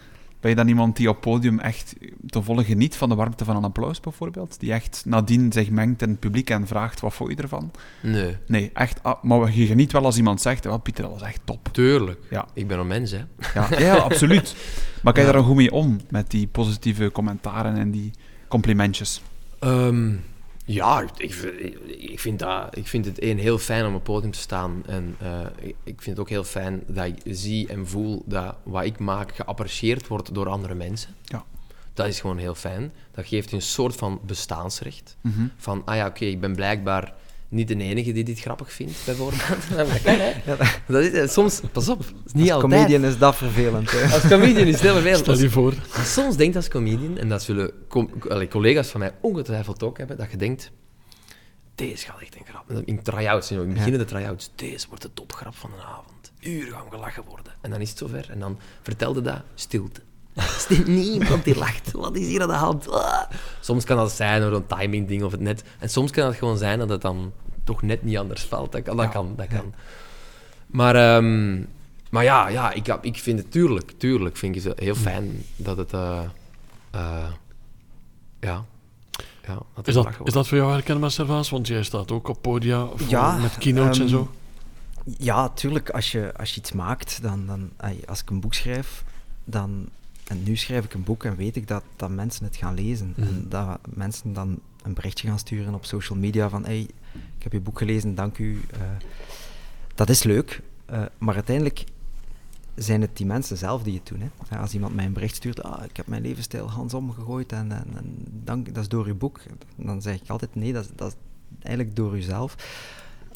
Ben je dan iemand die op podium echt ten volle geniet van de warmte van een applaus, bijvoorbeeld? Die echt nadien zich mengt in het publiek en vraagt, wat vond je ervan? nee, Nee, echt... ah, maar je geniet wel als iemand zegt, wel, Pieter, dat was echt top. tuurlijk. Ja. Ik ben een mens, hè. Ja, ja, absoluut. Maar kan je Ja. daar dan goed mee om, met die positieve commentaren en die complimentjes? Ehm, ja, ik, ik, vind dat, ik vind het één heel fijn om op podium te staan. En eh, ik, vind het ook heel fijn dat ik zie en voel dat wat ik maak geapprecieerd wordt door andere mensen. Ja. Dat is gewoon heel fijn. Dat geeft je een soort van bestaansrecht. Mhm. Van, ah ja, oké, ik ben blijkbaar niet de enige die dit grappig vindt, bijvoorbeeld. hè. Dat is, soms, pas op, is niet Als altijd. comedian is dat vervelend. Hè. Als comedian is het heel vervelend. Stel je voor. Maar soms denkt als comedian, en dat zullen com- allee, collega's van mij ongetwijfeld ook hebben, dat je denkt, deze gaat echt een grap. In try-outs, in het begin de try-outs, deze wordt de topgrap van de avond. Uren gaan gelachen worden. En dan is het zover. En dan vertelde dat, stilte. Er is niemand die lacht. Wat is hier aan de hand? Ah. Soms kan dat zijn door een timing ding of het net. En soms kan het gewoon zijn dat het dan toch net niet anders valt. Dat kan. Dat kan, dat kan. Maar, ehm, maar ja, ja ik, ik vind het tuurlijk, tuurlijk vind ik het heel fijn dat het... eh, eh, ja. ja dat Is er dat, is dat voor jou herkenbaar, Servaas? Want jij staat ook op podia voor- Ja, met keynotes en ehm, zo. Ja, tuurlijk. Als je, als je iets maakt, dan, dan, als ik een boek schrijf, dan, en nu schrijf ik een boek en weet ik dat, dat mensen het gaan lezen. Mhm. En dat mensen dan een berichtje gaan sturen op social media van hey, ik heb je boek gelezen, dank u. Eh, dat is leuk, eh, maar uiteindelijk zijn het die mensen zelf die het doen. Hè. Als iemand mij een bericht stuurt, ah, ik heb mijn levensstijl handsom gegooid en, en, en dank, dat is door uw boek, dan zeg ik altijd nee, dat, dat is eigenlijk door uzelf.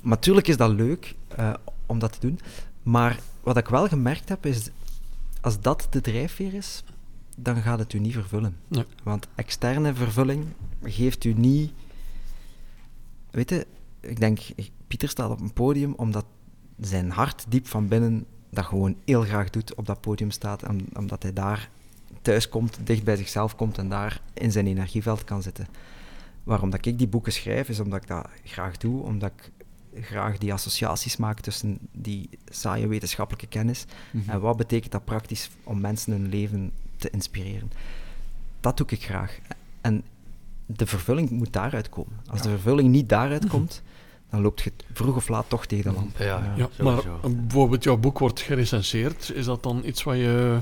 Maar natuurlijk is dat leuk eh, om dat te doen. Maar wat ik wel gemerkt heb, is als dat de drijfveer is, dan gaat het u niet vervullen. Want externe vervulling geeft u niet. Weet je, ik denk, Pieter staat op een podium omdat zijn hart diep van binnen dat gewoon heel graag doet, op dat podium staat, om- omdat hij daar thuis komt, dicht bij zichzelf komt en daar in zijn energieveld kan zitten. Waarom dat ik die boeken schrijf, is omdat ik dat graag doe, omdat ik graag die associaties maak tussen die saaie wetenschappelijke kennis Mhm. en wat betekent dat praktisch om mensen hun leven te inspireren. Dat doe ik graag. En de vervulling moet daaruit komen. Als de vervulling niet daaruit komt, dan loopt je vroeg of laat toch tegen de lamp. Ja, Ja, maar bijvoorbeeld jouw boek wordt gerecenseerd. Is dat dan iets waar je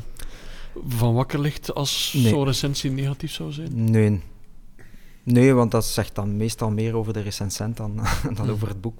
van wakker ligt als Nee. zo'n recensie negatief zou zijn? Nee. Nee, want dat zegt dan meestal meer over de recensent dan, dan Hm. over het boek.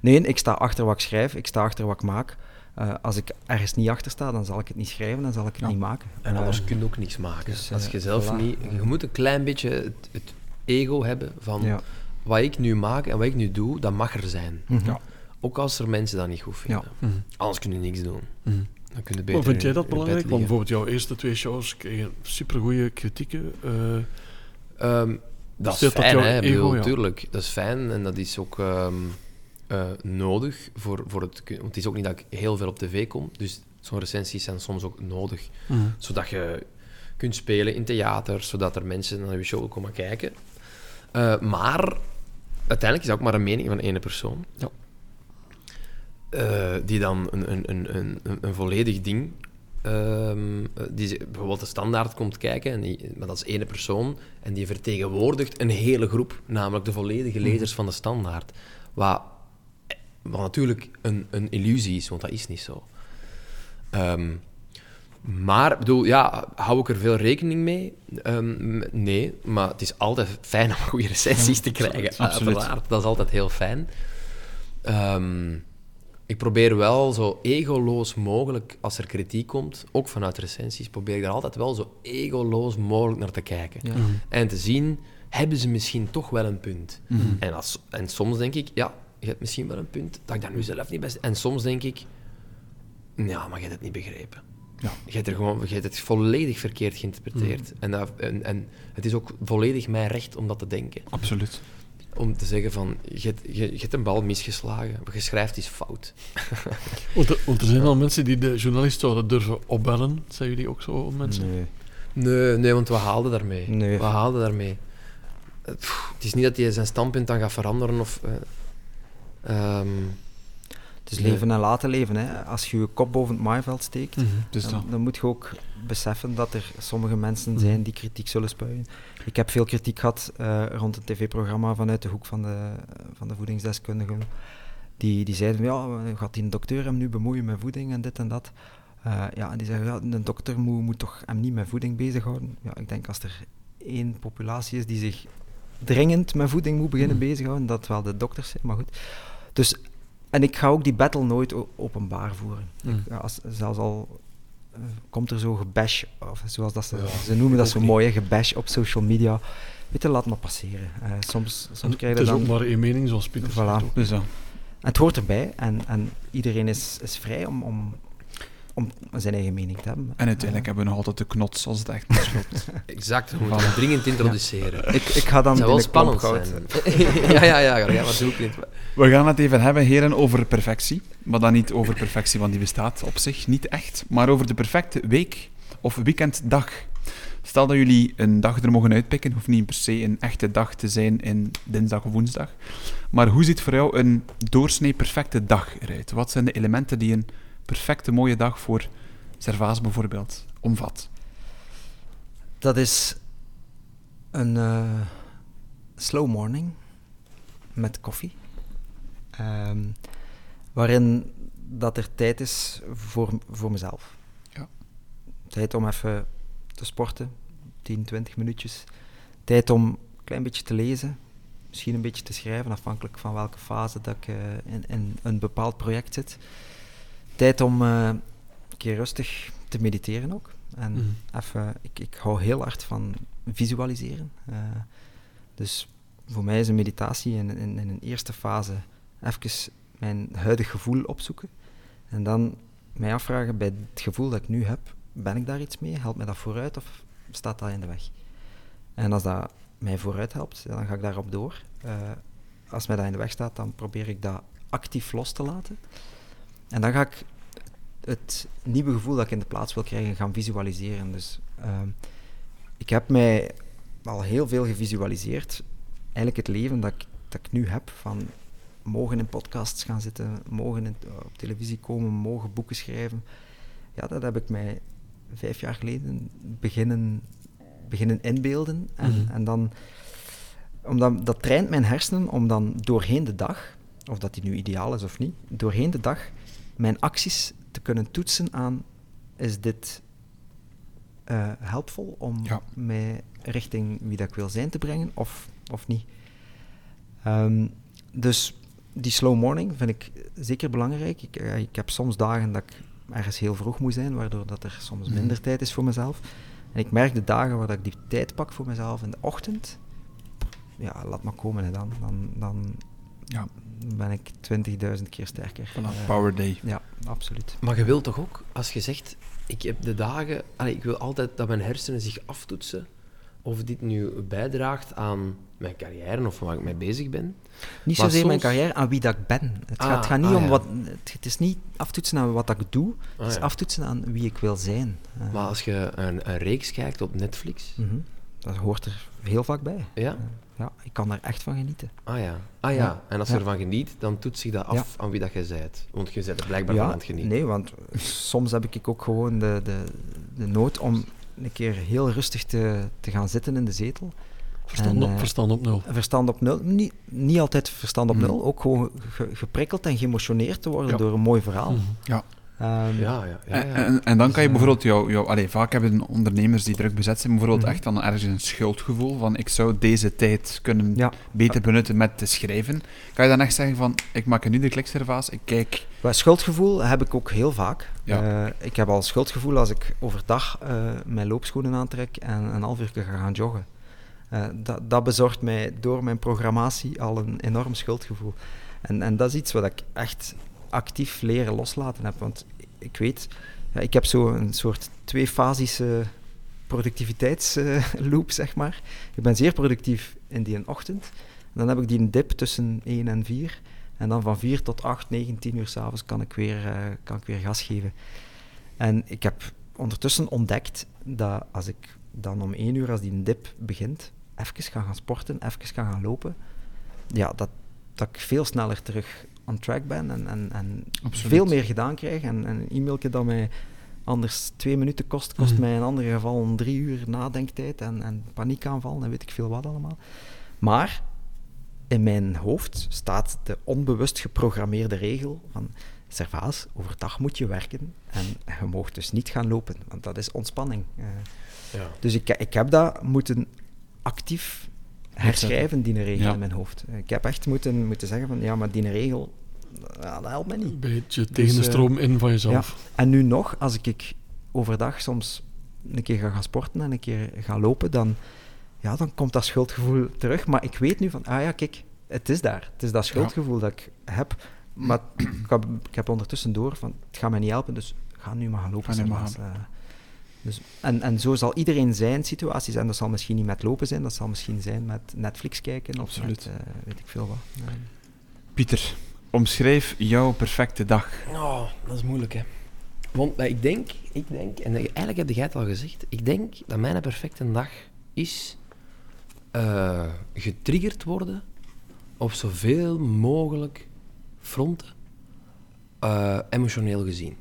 Nee, ik sta achter wat ik schrijf, ik sta achter wat ik maak. Eh, als ik ergens niet achter sta, dan zal ik het niet schrijven, dan zal ik het Ja. niet maken. En Eh, anders kun je ook niks maken. dus, Als eh, je zelf voilà. niet... Je moet een klein beetje het, het ego hebben van... ja. Wat ik nu maak en wat ik nu doe, dat mag er zijn. Mhm. Ja. Ook als er mensen dat niet goed vinden. Mhm. Anders kun je niks doen. Mhm. Dan kun je beter Maar vind jij dat belangrijk? Want bijvoorbeeld jouw eerste twee shows kregen supergoeie kritieken. eh, Ehm, dat is fijn, hè? Ik ego, bedoel, ja. tuurlijk. Dat is fijn en dat is ook ehm, eh, nodig voor, voor het... Want het is ook niet dat ik heel veel op tv kom, dus zo'n recensies zijn soms ook nodig. mhm. Zodat je kunt spelen in theater, zodat er mensen naar je show komen kijken. Eh, maar uiteindelijk is dat ook maar een mening van één persoon. Ja. Eh, die dan een, een, een- een volledig ding... ehm, eh, die bijvoorbeeld de standaard komt kijken, en die, maar dat is één persoon, en die vertegenwoordigt een hele groep, namelijk de volledige lezers van de standaard. Wat wat natuurlijk een, een illusie is, want dat is niet zo. Ehm, maar, ik bedoel, ja, hou ik er veel rekening mee? Ehm, nee, maar het is altijd fijn om goede recensies te krijgen. absoluut. Uiteraard, dat is altijd heel fijn. Ehm, ik probeer wel zo egoloos mogelijk, als er kritiek komt, ook vanuit recensies, probeer ik daar altijd wel zo egoloos mogelijk naar te kijken. Ja. En te zien, hebben ze misschien toch wel een punt? En, als, en soms denk ik, ja, je hebt misschien wel een punt, dat ik dat nu zelf niet best... En soms denk ik, ja, maar je hebt het niet begrepen. Ja. Je hebt, er gewoon, je hebt het volledig verkeerd geïnterpreteerd. En, dat, en, en het is ook volledig mijn recht om dat te denken. Absoluut. Om te zeggen van, je, hebt- je, je hebt een bal misgeslagen, wat je schrijft is fout. Want er, want er zijn al mensen die de journalist zouden durven opbellen. Zijn jullie ook zo mensen? Nee. Nee, nee, want we haalden daarmee. Nee. We haalden daarmee. Eh, pff, Het is niet dat hij zijn standpunt dan gaat veranderen of... eh, ehm, Het is Nee. leven en laten leven. Hè. Als je je kop boven het maaiveld steekt, Mhm. Dus dan, dan moet je ook beseffen dat er sommige mensen zijn die kritiek zullen spuien. Ik heb veel kritiek gehad eh, rond een tv-programma vanuit de hoek van de, van de voedingsdeskundigen. Die, die zeiden, ja, gaat die een dokter hem nu bemoeien met voeding en dit en dat? Eh, ja, en die zeggen, ja, een dokter moet, moet toch hem niet met voeding bezighouden? Ja, ik denk als er één populatie is die zich dringend met voeding moet beginnen bezighouden, dat wel de dokters zijn, maar goed. Dus, en ik ga ook die battle nooit openbaar voeren. Mm. Ja, als, zelfs al eh, komt er zo gebash, of zoals dat ze, Ja, ze noemen dat zo mooi, gebash op social media. Weet je, laat maar passeren. Eh, soms, soms krijg Het je is dan... ook maar één mening, zoals Pieter Voilà. ook. Dus dat. Het hoort erbij en, en iedereen is, is vrij om, om, om zijn eigen mening te hebben. En uiteindelijk hebben we nog altijd de knots als het echt misloopt. exact, we moeten hem dringend introduceren. Ik, ik ga dan Het zou wel spannend zijn. ja, ja, ja, ja, maar doe ik niet. We gaan het even hebben, heren, over perfectie. Maar dan niet over perfectie, want die bestaat op zich niet echt. Maar over de perfecte week of weekenddag. Stel dat jullie een dag er mogen uitpikken, hoeft niet per se een echte dag te zijn in dinsdag of woensdag. Maar hoe ziet voor jou een doorsnee perfecte dag eruit? Wat zijn de elementen die een perfecte mooie dag voor Servaas bijvoorbeeld omvat? Dat is een eh, slow morning met koffie. Ehm, waarin dat er tijd is voor, voor mezelf. Ja. Tijd om even te sporten, 10, 20 minuutjes. Tijd om een klein beetje te lezen, misschien een beetje te schrijven, afhankelijk van welke fase dat ik eh, in, in een bepaald project zit. Tijd om eh, een keer rustig te mediteren ook. En Mhm. even, ik, ik hou heel hard van visualiseren. Eh, dus voor mij is een meditatie in, in, in een eerste fase even mijn huidig gevoel opzoeken. En dan mij afvragen bij het gevoel dat ik nu heb, ben ik daar iets mee? Helpt mij dat vooruit of staat dat in de weg? En als dat mij vooruit helpt, dan ga ik daarop door. Eh, als mij dat in de weg staat, dan probeer ik dat actief los te laten. En dan ga ik het nieuwe gevoel dat ik in de plaats wil krijgen gaan visualiseren. Dus ehm, ik heb mij al heel veel gevisualiseerd. Eigenlijk het leven dat ik, dat ik nu heb, van mogen in podcasts gaan zitten, mogen in- op televisie komen, mogen boeken schrijven. Ja, dat heb ik mij vijf jaar geleden beginnen, beginnen inbeelden. En, Mhm. en dan, omdat, dat traint mijn hersenen om dan doorheen de dag, of dat die nu ideaal is of niet, doorheen de dag mijn acties te kunnen toetsen aan, is dit eh helpvol om Ja. mij richting wie dat ik wil zijn te brengen, of, of niet. Ehm, dus die slow morning vind ik zeker belangrijk. Ik, eh, ik heb soms dagen dat ik ergens heel vroeg moet zijn, waardoor dat er soms Mhm. minder tijd is voor mezelf. En ik merk de dagen waar dat ik die tijd pak voor mezelf in de ochtend, ja, laat maar komen. Hè, dan, dan, dan Ja, ben ik 20.000 keer sterker. voilà, Eh, Power Day. Ja, absoluut. Maar je wilt toch ook, als je zegt, ik heb de dagen, allee, ik wil altijd dat mijn hersenen zich aftoetsen of dit nu bijdraagt aan mijn carrière of waar ik mee bezig ben. Niet zozeer mijn carrière, aan wie dat ik ben. Het Ah, gaat, het gaat niet ah, om ja. wat... Het, het is niet aftoetsen aan wat ik doe, Ah, het is ja. aftoetsen aan wie ik wil zijn. Eh, Maar als je een, een reeks kijkt op Netflix, mhm, Dat hoort er heel vaak bij. ja? Ja, ik kan er echt van genieten. Ah ja. Ah ja. Ja. En als je Ja. ervan geniet, dan toetst zich dat af aan wie dat jij bent. Want je bent er blijkbaar van aan het genieten. nee, want soms heb ik ook gewoon de, de, de nood om een keer heel rustig te, te gaan zitten in de zetel Verstand, En, op, eh, verstand op nul. Verstand op nul. Niet, niet altijd verstand op Mhm. nul. Ook gewoon ge- geprikkeld en geëmotioneerd te worden Ja. door een mooi verhaal. Mhm. Ehm, Ja, ja, ja. En, ja. en, en dan kan je Dus, bijvoorbeeld jouw... jouw allee, vaak hebben ondernemers die druk bezet zijn bijvoorbeeld Mhm. echt dan ergens een schuldgevoel van ik zou deze tijd kunnen Ja. beter benutten met te schrijven. Kan je dan echt zeggen van ik maak nu de klikservaas, ik kijk... Maar schuldgevoel heb ik ook heel vaak. Ja. Eh, ik heb al schuldgevoel als ik overdag eh, mijn loopschoenen aantrek en een half uur ga gaan joggen. Eh, dat, dat bezorgt mij door mijn programmatie al een enorm schuldgevoel. En, en dat is iets wat ik echt actief leren loslaten heb. Want ik weet, ja, ik heb zo een soort tweefasische productiviteitsloop, zeg maar. Ik ben zeer productief in die ochtend. Dan heb ik die dip tussen 1 en 4. En dan van 4 tot 8, 9, 10 uur s'avonds kan, ik weer, eh, kan ik weer gas geven. En ik heb ondertussen ontdekt dat als ik dan om 1 uur, als die dip begint, even ga gaan sporten, even ga gaan lopen, ja, dat, dat ik veel sneller terug on track ben en, en, en veel meer gedaan krijg. En, en een e-mailtje dat mij anders twee minuten kost, kost Mhm. mij in andere gevallen drie uur nadenktijd en, en paniekaanval en weet ik veel wat allemaal. Maar in mijn hoofd staat de onbewust geprogrammeerde regel van Servaas, overdag moet je werken en je mag dus niet gaan lopen, want dat is ontspanning. Eh, Ja. dus ik, ik heb dat moeten actief herschrijven, die regel Ja. in mijn hoofd. Ik heb echt moeten, moeten zeggen van, ja, maar die regel, ja, dat helpt me niet. Een beetje tegen de Dus, eh, stroom in van jezelf. En nu nog, als ik, ik overdag soms een keer ga gaan sporten en een keer ga lopen, dan, ja, dan komt dat schuldgevoel terug. Maar ik weet nu van, ah ja, kijk, het is daar. Het is dat schuldgevoel dat ik heb. Maar ik heb, ik heb ondertussen door van, het gaat mij niet helpen, dus ga nu maar gaan lopen. Ga nu maar Servaas. Dus, en, en zo zal iedereen zijn situatie zijn. Dat zal misschien niet met lopen zijn, dat zal misschien zijn met Netflix kijken of Absoluut. met, eh, weet ik veel wat. Eh, Pieter, omschrijf jouw perfecte dag. Oh, dat is moeilijk, hè. Want eh, ik denk, ik denk, en eigenlijk heb jij het al gezegd, ik denk dat mijn perfecte dag is eh, getriggerd worden op zoveel mogelijk fronten, eh, emotioneel gezien.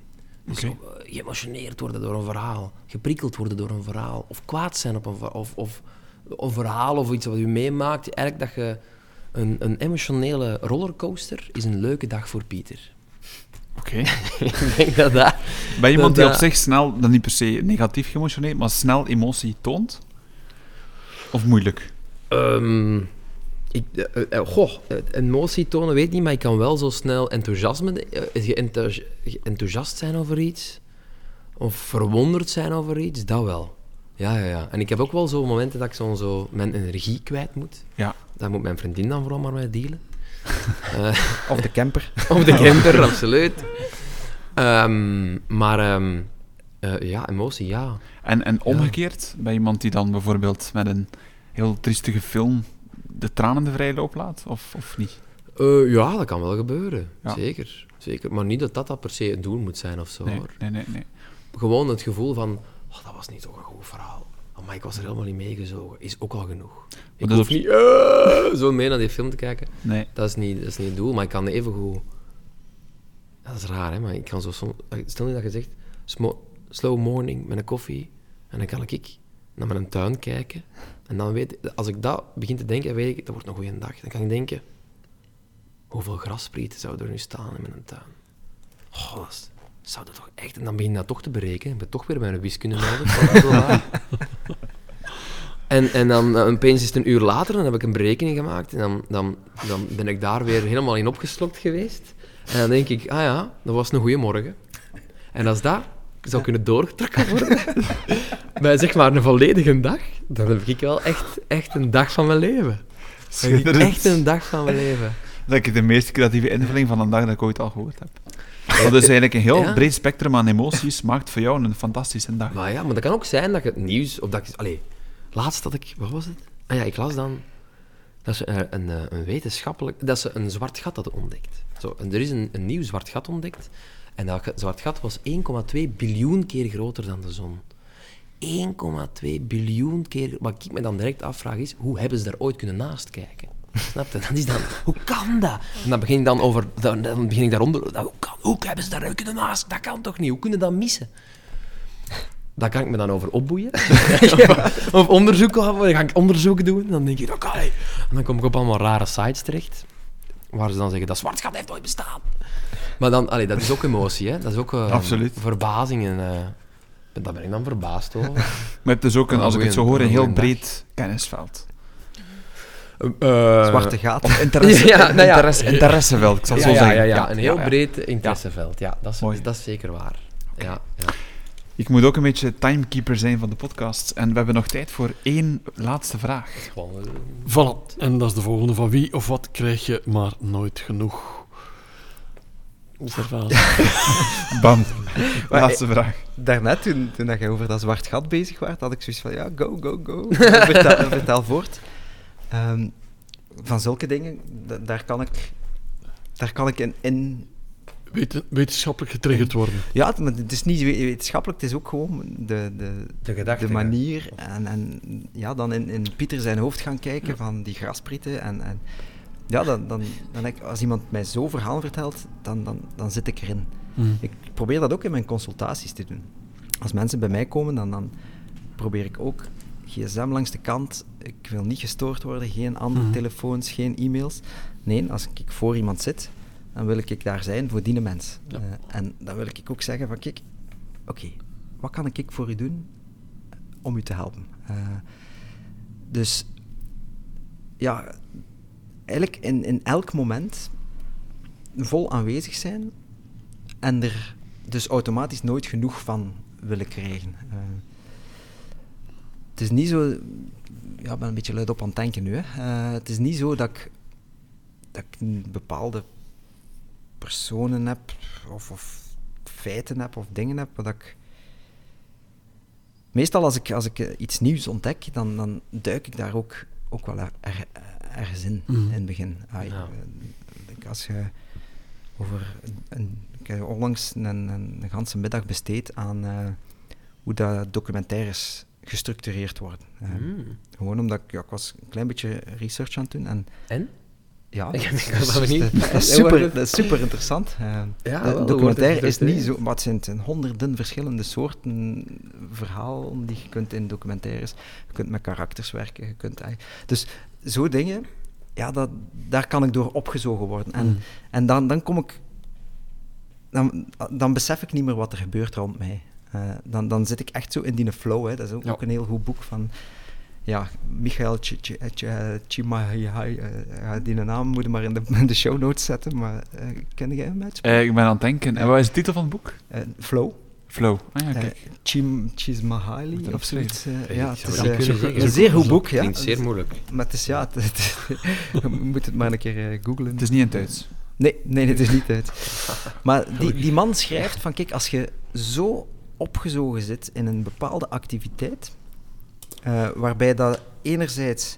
Dus op, eh, geëmotioneerd worden door een verhaal, geprikkeld worden door een verhaal, of kwaad zijn op een verhaal, of, of een verhaal of iets wat u meemaakt. Eigenlijk dat je een, een emotionele rollercoaster is een leuke dag voor Pieter. Oké. ik denk dat dat... Ben je iemand die op zich snel, dan niet per se negatief geëmotioneerd, maar snel emotie toont? Of moeilijk? Ehm, ik, eh, eh, goh, eh, emotie tonen weet ik niet, maar ik kan wel zo snel enthousiasme, enthousiast zijn over iets. Of verwonderd zijn over iets, dat wel. Ja, ja, ja. En ik heb ook wel zo momenten dat ik zo, zo mijn energie kwijt moet. Ja. Daar moet mijn vriendin dan vooral maar mee dealen. Of de camper. Op de camper, absoluut. Ehm, maar ehm, eh, ja, emotie, ja. En, en omgekeerd, je iemand die dan bijvoorbeeld met een heel triestige film de tranen de vrije loop laat? Of, of niet? Eh, ja, dat kan wel gebeuren. Ja. Zeker, zeker. Maar niet dat dat, dat per se het doel moet zijn of zo. Nee, hoor. nee, nee. nee. Gewoon het gevoel van, oh, dat was niet toch een goed verhaal. Maar ik was er helemaal niet meegezogen. Is ook al genoeg. Ik hoef niet eh, zo mee naar die film te kijken. nee. Dat is niet, dat is niet het doel, maar ik kan even goed... Dat is raar, hè, maar ik kan zo soms... Stel nu dat je zegt, slow morning met een koffie, en dan kan ik naar mijn tuin kijken. En dan weet ik, als ik dat begin te denken, weet ik, dat wordt een goede dag. Dan kan ik denken, hoeveel grassprieten zouden er nu staan in mijn tuin? Oh, dat is- zou dat toch echt... En dan begin je dat toch te berekenen. Ik ben toch weer bij een wiskunde nodig. En, en dan eh, opeens is het een uur later, dan heb ik een berekening gemaakt. En dan, dan, dan ben ik daar weer helemaal in opgeslokt geweest. En dan denk ik, ah ja, dat was een goede morgen. En als dat zou kunnen doorgetrokken worden, bij zeg maar een volledige dag, dan heb ik wel echt, echt een dag van mijn leven. Echt een dag van mijn leven. Dat ik de meest creatieve invulling van een dag dat ik ooit al gehoord heb. Dat is eigenlijk een heel Ja. breed spectrum aan emoties maakt voor jou een fantastische dag. Maar ja, maar dat kan ook zijn dat je het nieuws... Of dat je, allee, laatst had ik... Wat was het? Ah ja, ik las dan dat ze een, eh, een wetenschappelijk... Dat ze een zwart gat hadden ontdekt. Zo, en er is een, een nieuw zwart gat ontdekt. En dat zwart gat was 1,2 biljoen keer groter dan de zon. 1,2 biljoen keer... Wat ik me dan direct afvraag is, hoe hebben ze daar ooit kunnen naast kijken? Snap je? Dat is dan, hoe kan dat? En dan begin ik dan over, dan, dan begin ik daaronder, dan, hoe, kan, hoe hebben ze daar kunnen naast? Dat kan toch niet? Hoe kunnen dat missen? daar kan ik me dan over opboeien. of, of onderzoek, dan ga ik onderzoek doen. Dan denk ik, oké. En dan kom ik op allemaal rare sites terecht. Waar ze dan zeggen, dat zwart gat heeft nooit bestaan. Maar dan, allee, dat is ook emotie, hè. Dat is ook Absoluut. verbazing. En, eh, daar ben ik dan verbaasd over. Maar het is ook, een, als ik het zo hoor, een heel breed kennisveld. Zwarte gaten. Interesse, Ja, nou ja. interesse, interesseveld, ik zal het ja, zo ja, zeggen. ja, ja, een heel ja, ja. breed interesseveld. Ja, dat, is, Mooi. dat is zeker waar. Ja, ja. Ik moet ook een beetje timekeeper zijn van de podcast. En we hebben nog tijd voor één laatste vraag. Gewoon, eh, Voilà. En dat is de volgende. Van wie of wat krijg je maar nooit genoeg? Observatie. Bam. Maar, Laatste vraag. Daarnet, toen, toen dat jij over dat zwart gat bezig was, had ik zoiets van, ja, go, go, go. vertel, vertel voort. Ehm, van zulke dingen, da- daar kan ik, daar kan ik in, in... Weten- wetenschappelijk getriggerd worden. Ja, maar het is niet we- wetenschappelijk, het is ook gewoon de, de, De gedachte. de manier. En, en ja, dan in, in Pieter zijn hoofd gaan kijken van die grasprieten. En, en ja, dan, dan, dan ik, als iemand mij zo'n verhaal vertelt, dan, dan, dan zit ik erin. Mm. Ik probeer dat ook in mijn consultaties te doen. Als mensen bij mij komen, dan, dan probeer ik ook gsm langs de kant. Ik wil niet gestoord worden, geen andere Mhm. telefoons, geen e-mails. Nee, als ik voor iemand zit, dan wil ik daar zijn voor die mens. Ja. Eh, en dan wil ik ook zeggen van, kijk, oké, wat kan ik voor u doen om u te helpen? Eh, dus ja, eigenlijk in, in elk moment vol aanwezig zijn en er dus automatisch nooit genoeg van willen krijgen. Eh, het is niet zo... Ja, ik ben een beetje luid op aan het denken nu. Hè. Eh, het is niet zo dat ik, dat ik bepaalde personen heb of, of feiten heb of dingen heb, dat ik... Meestal als ik, als ik iets nieuws ontdek, dan, dan duik ik daar ook, ook wel er- ergens in, Mhm. in het begin. Ah, ik, Ja. eh, ik als je over een, ik heb onlangs een, een, een ganse middag besteed aan eh, hoe dat documentaires gestructureerd worden. Eh, Mm. Gewoon omdat ik, ja, ik was een klein beetje research aan het doen en En? ja, Ik dat is, wel dat is- benieuwd. dat is Ja, super, wordt dat is super interessant. Eh, Ja, de wel, hoe documentaire is niet zo, maar het zijn, het zijn honderden verschillende soorten verhalen die je kunt in documentaires. Je kunt met karakters werken, je kunt, dus zo dingen, ja, dat, daar kan ik door opgezogen worden. En, Mm. en dan, dan kom ik, dan, dan besef ik niet meer wat er gebeurt rond mij. Eh, dan, dan zit ik echt zo in die flow. Hè. Dat is ook, Ja. ook een heel goed boek van ja, Michael Ch- Ch- Ch- Csikszentmihalyi. eh, die naam moet je maar in de, in de show notes zetten, maar eh ken jij hem uit? Eh, ik ben aan het denken. En wat is de titel van het boek? Flow. Flow. Ah ja, Eh kijk. Chim, Moet Csikszentmihalyi erop of zoiets. eh, ja, het is, eh, een zeer goed boek. Ja. Klinkt zeer moeilijk. Maar het is ja, het, het- je moet het maar een keer eh, googlen. Het is niet in het Duits. Nee, nee, het is niet uit. Maar die, die man schrijft van, kijk, als je zo opgezogen zit in een bepaalde activiteit, eh, waarbij dat enerzijds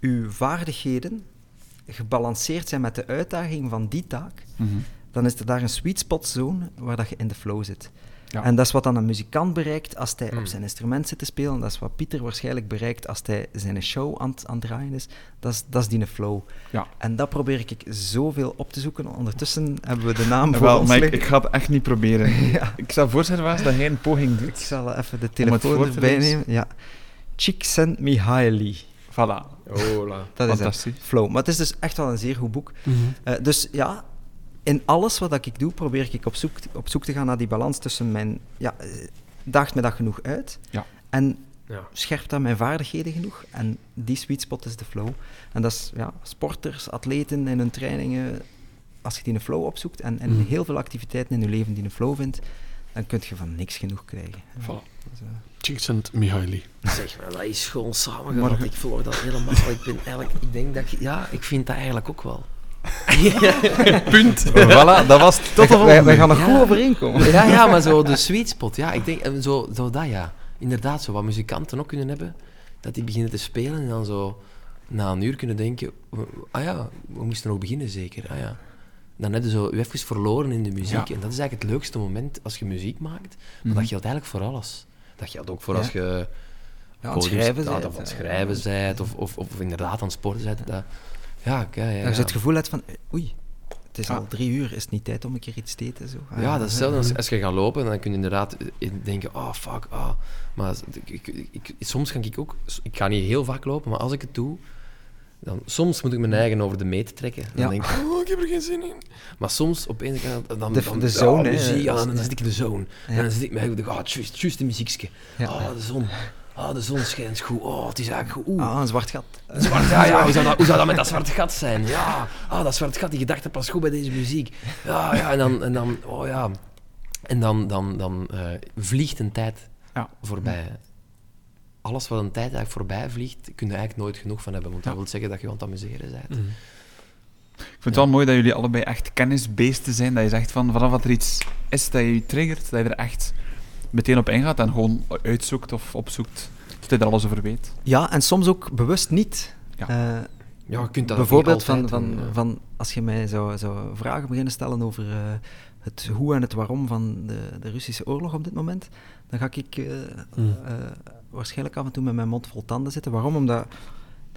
uw vaardigheden gebalanceerd zijn met de uitdaging van die taak, Mhm. dan is er daar een sweet spot zone waar dat je in de flow zit. Ja. En dat is wat dan een muzikant bereikt als hij Mm. op zijn instrument zit te spelen. Dat is wat Pieter waarschijnlijk bereikt als hij zijn show aan, het- aan het draaien is. Dat is, dat is die flow. Ja. En dat probeer ik zoveel op te zoeken. Ondertussen hebben we de naam voor Wel, ons maar ik, ik ga het echt niet proberen. Ja. Ik zal voorstellen Waas, dat hij een poging Ik doet. zal even de telefoon erbij lezen. nemen. Ja. Csikszentmihalyi. Voilà. Hola. Dat is het. Fantastisch. Flow. Maar het is dus echt wel een zeer goed boek. Mhm. Eh, dus ja, in alles wat ik doe, probeer ik op zoek, op zoek te gaan naar die balans tussen mijn... Ja, eh, daagt me dat genoeg uit? Ja. En Ja. scherpt dat mijn vaardigheden genoeg? En die sweet spot is de flow. En dat is ja, sporters, atleten in hun trainingen. Als je die een flow opzoekt en, en Mhm. heel veel activiteiten in je leven die een flow vindt, dan kun je van niks genoeg krijgen. Voilà. Dus, eh, Csikszentmihalyi. Zeg maar, dat is gewoon samengevat. Ik volg dat helemaal. Ik ben eigenlijk, ik denk dat, je- ja, ik vind dat eigenlijk ook wel. Punt. voilà, dat was tot de wij, wij volgende. gaan er Ja. goed overeenkomen. Ja, ja, maar zo de sweet spot, ja. Ik denk, eh, zo, zo dat, ja. Inderdaad, zo wat muzikanten ook kunnen hebben, dat die beginnen te spelen en dan zo na een uur kunnen denken, ah ja, we moesten nog beginnen zeker, ah ja. Dan heb je zo je even verloren in de muziek. Ja. En dat is eigenlijk het leukste moment als je muziek maakt. Maar Mhm. dat geldt eigenlijk voor alles. Dat geldt ook voor Ja. als je Ja, aan het schrijven of aan het eh, schrijven bent, of, of, of inderdaad aan het sporten bent. Dat, ja, ja, ja, ja. Als je het gevoel hebt van, eh, oei, het is Ah. al drie uur, is het niet tijd om een keer iets te eten? Zo? Ah, Ja, dat is hetzelfde als, als je gaat lopen, dan kun je inderdaad eh, denken, oh fuck, ah. Maar ik, ik, ik- soms kan ik ook, ik ga niet heel vaak lopen, maar als ik het doe, dan, soms moet ik mijn eigen over de meet trekken. Dan Ja. denk ik, oh, ik heb er geen zin in. Maar soms, opeens, dan, dan, De- dan, de zone, hè. muziek, ja, dan zit ik in de zone. Ja. En dan zit ik mij, oh, juist, juist een muziekje. Ja. Oh, de zon. Oh, de zon schijnt goed. Oh, het is eigenlijk goed. Oeh. Ah, een zwart gat. Zwart, ja, ja, hoe zou, dat, hoe zou dat met dat zwarte gat zijn? Ja, ah, dat zwarte gat, die gedachte past goed bij deze muziek. Ja, ja, en dan, en dan oh ja. En dan, dan, dan eh, vliegt een tijd Ja. voorbij. Alles wat een tijd eigenlijk voorbij vliegt, kun je eigenlijk nooit genoeg van hebben. Want dat Ja. wil zeggen dat je aan het amuseren bent. Mhm. Ik vind het wel mooi dat jullie allebei echt kennisbeesten zijn. Dat je zegt van vanaf dat er iets is dat je triggert, dat je er echt meteen op ingaat en gewoon uitzoekt of opzoekt. Dat je er alles over weet. Ja, en soms ook bewust niet. Ja. Eh, Ja, je kunt dat bijvoorbeeld niet van, altijd van, doen, ja. van als je mij zou, zou vragen beginnen stellen over eh, het hoe en het waarom van de, de Russische oorlog op dit moment, dan ga ik eh, Mm. eh, waarschijnlijk af en toe met mijn mond vol tanden zitten. Waarom? Omdat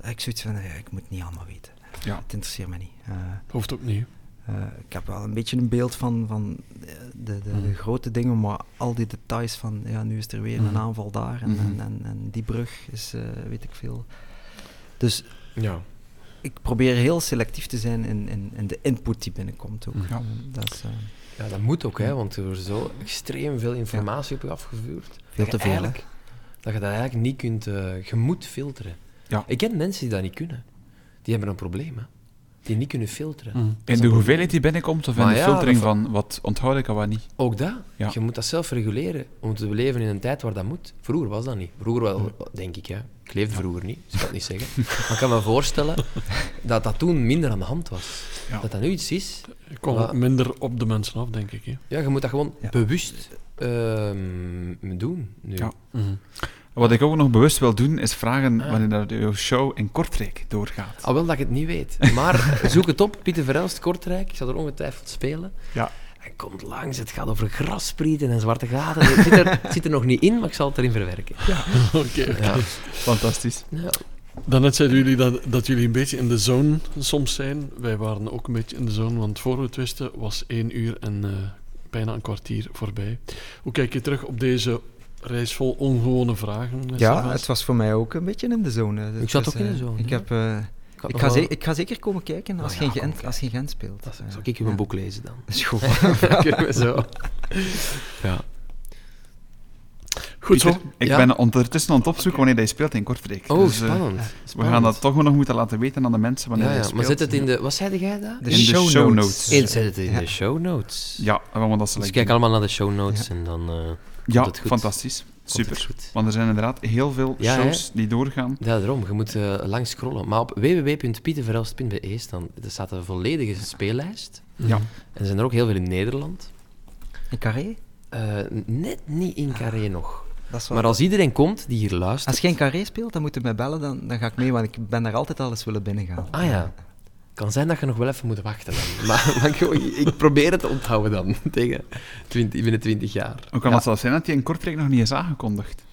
ik zoiets van, ja, ik moet het niet allemaal weten. Ja. Het interesseert me niet. Eh, Hoeft ook niet. Eh, ik heb wel een beetje een beeld van, van eh, de, de, de Mhm. grote dingen, maar al die details van, ja, nu is er weer een aanval daar en, Mhm. en, en, en die brug is, eh, weet ik veel. Dus Ja. ik probeer heel selectief te zijn in, in, in de input die binnenkomt ook. Ja. Eh, Dat is eh, ja, dat moet ook, hè, want er wordt zo extreem veel informatie op je afgevuurd. veel dat te je veel. hè. Dat je dat eigenlijk niet kunt... je moet filteren. Ja. Ik ken mensen die dat niet kunnen. Die hebben een probleem, hè. Die niet kunnen filteren. Is In de hoeveelheid die binnenkomt of in Maar de ja, filtering van wat onthoud ik en wat niet. Ook dat. Ja. Je moet dat zelf reguleren. Omdat we leven in een tijd waar dat moet. Vroeger was dat niet. Vroeger wel, denk ik. Hè. Ik leefde vroeger niet, dus ik kan het niet zeggen. Maar ik kan me voorstellen dat dat toen minder aan de hand was. Ja. Dat dat nu iets is. Je minder op de mensen af, denk ik. Hè. Ja, je moet dat gewoon Ja. bewust ehm, doen. Nu. Ja. Mhm. Wat ik ook nog bewust wil doen, is vragen Ah. wanneer dat jouw show in Kortrijk doorgaat. Al wel dat ik het niet weet. Maar zoek het op. Pieter Verelst, Kortrijk. Ik zal er ongetwijfeld spelen. Ja. Hij komt langs. Het gaat over grassprieten en zwarte gaten. Het zit er, het zit er nog niet in, maar ik zal het erin verwerken. Oké. Ja. Fantastisch. Ja. Daarnet zeiden jullie dat, dat jullie een beetje in de zone soms zijn. Wij waren ook een beetje in de zone, want voor we het wisten was één uur en eh, bijna een kwartier voorbij. Hoe kijk je terug op deze reis vol ongewone vragen? Ja, het was voor mij ook een beetje in de zone. Het zat is, ook in de eh, zone, Ik, heb, eh, ik, ga wel- ik ga zeker komen kijken als, Oh geen ja, Gent, als geen Gent speelt. Dat zal ik u ja. een boek lezen dan. Dat is goed. We zo. Ja. Goed zo. Pieter, ik Ja. ben ondertussen aan het opzoeken wanneer hij speelt in Kortrijk. Oh, Dus, eh, spannend. we gaan dat toch nog moeten laten weten aan de mensen wanneer Ja, hij ja. speelt. Maar zet het in de... Wat zei jij daar? De In de show, show notes. notes. In, zet het in Ja. de show notes. Ja, gaan dat Dus kijk allemaal naar de show notes en dan... eh, Ja, het goed. fantastisch. komt het Super. goed. Want er zijn inderdaad heel veel Ja, hè? shows die doorgaan. Ja, daarom. Je moet eh, lang scrollen. Maar op www.pieterverelst.be er staat een volledige speellijst. Ja. En er zijn er ook heel veel in Nederland. In Carré? Eh, net niet in Carré nog. Dat is wel- Maar als iedereen komt die hier luistert... Als je in Carré speelt, dan moet je mij bellen, dan, dan ga ik mee, want ik ben daar altijd al eens willen binnengaan. Ah ja. Kan zijn dat je nog wel even moet wachten dan. Maar, maar ik, ik probeer het te onthouden dan, tegen 20, binnen 20 jaar. Hoe kan Ja. het zelfs zijn dat die in Kortrijk nog niet is aangekondigd?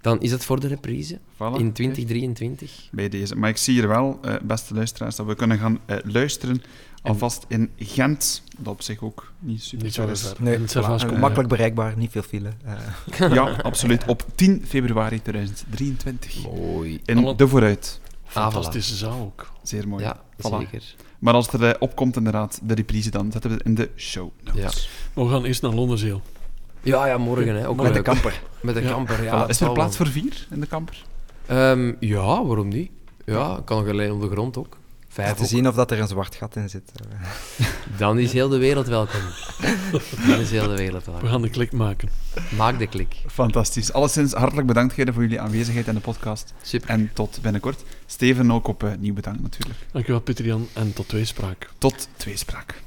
Dan is het voor de reprise Voilà. in 2023. Bij deze. Maar ik zie hier wel, eh, beste luisteraars, dat we kunnen gaan eh, luisteren alvast in Gent. Dat op zich ook niet super Niet zo ver ver. is. Nee, het komen- makkelijk bereikbaar, niet veel file. Eh, Ja, absoluut. Op 10 februari 2023. Mooi. In Alle- De Vooruit. Fantastische zaal ook. Zeer mooi. Ja, Voilà. zeker. Maar als er eh, opkomt inderdaad de reprise, dan zetten we het in de show notes. Maar we gaan eerst naar Londenzeel. Ja, ja, morgen hè. Ook met de kamper. Met de Ja. kamper, ja. Voilà. het Is er plaats voor vier in de kamper? Ehm, ja, waarom niet? Ja, kan alleen op de grond ook. Vijf Te ook. zien of dat er een zwart gat in zit. Dan is heel de wereld welkom. Dan is heel de wereld We welkom. gaan de klik maken. Maak de klik. Fantastisch. Alleszins hartelijk bedankt Gerda, voor jullie aanwezigheid in de podcast. Super. En tot binnenkort. Steven ook op eh, nieuw bedankt natuurlijk. Dankjewel, Pieter Jan, en tot tweespraak. Tot tweespraak.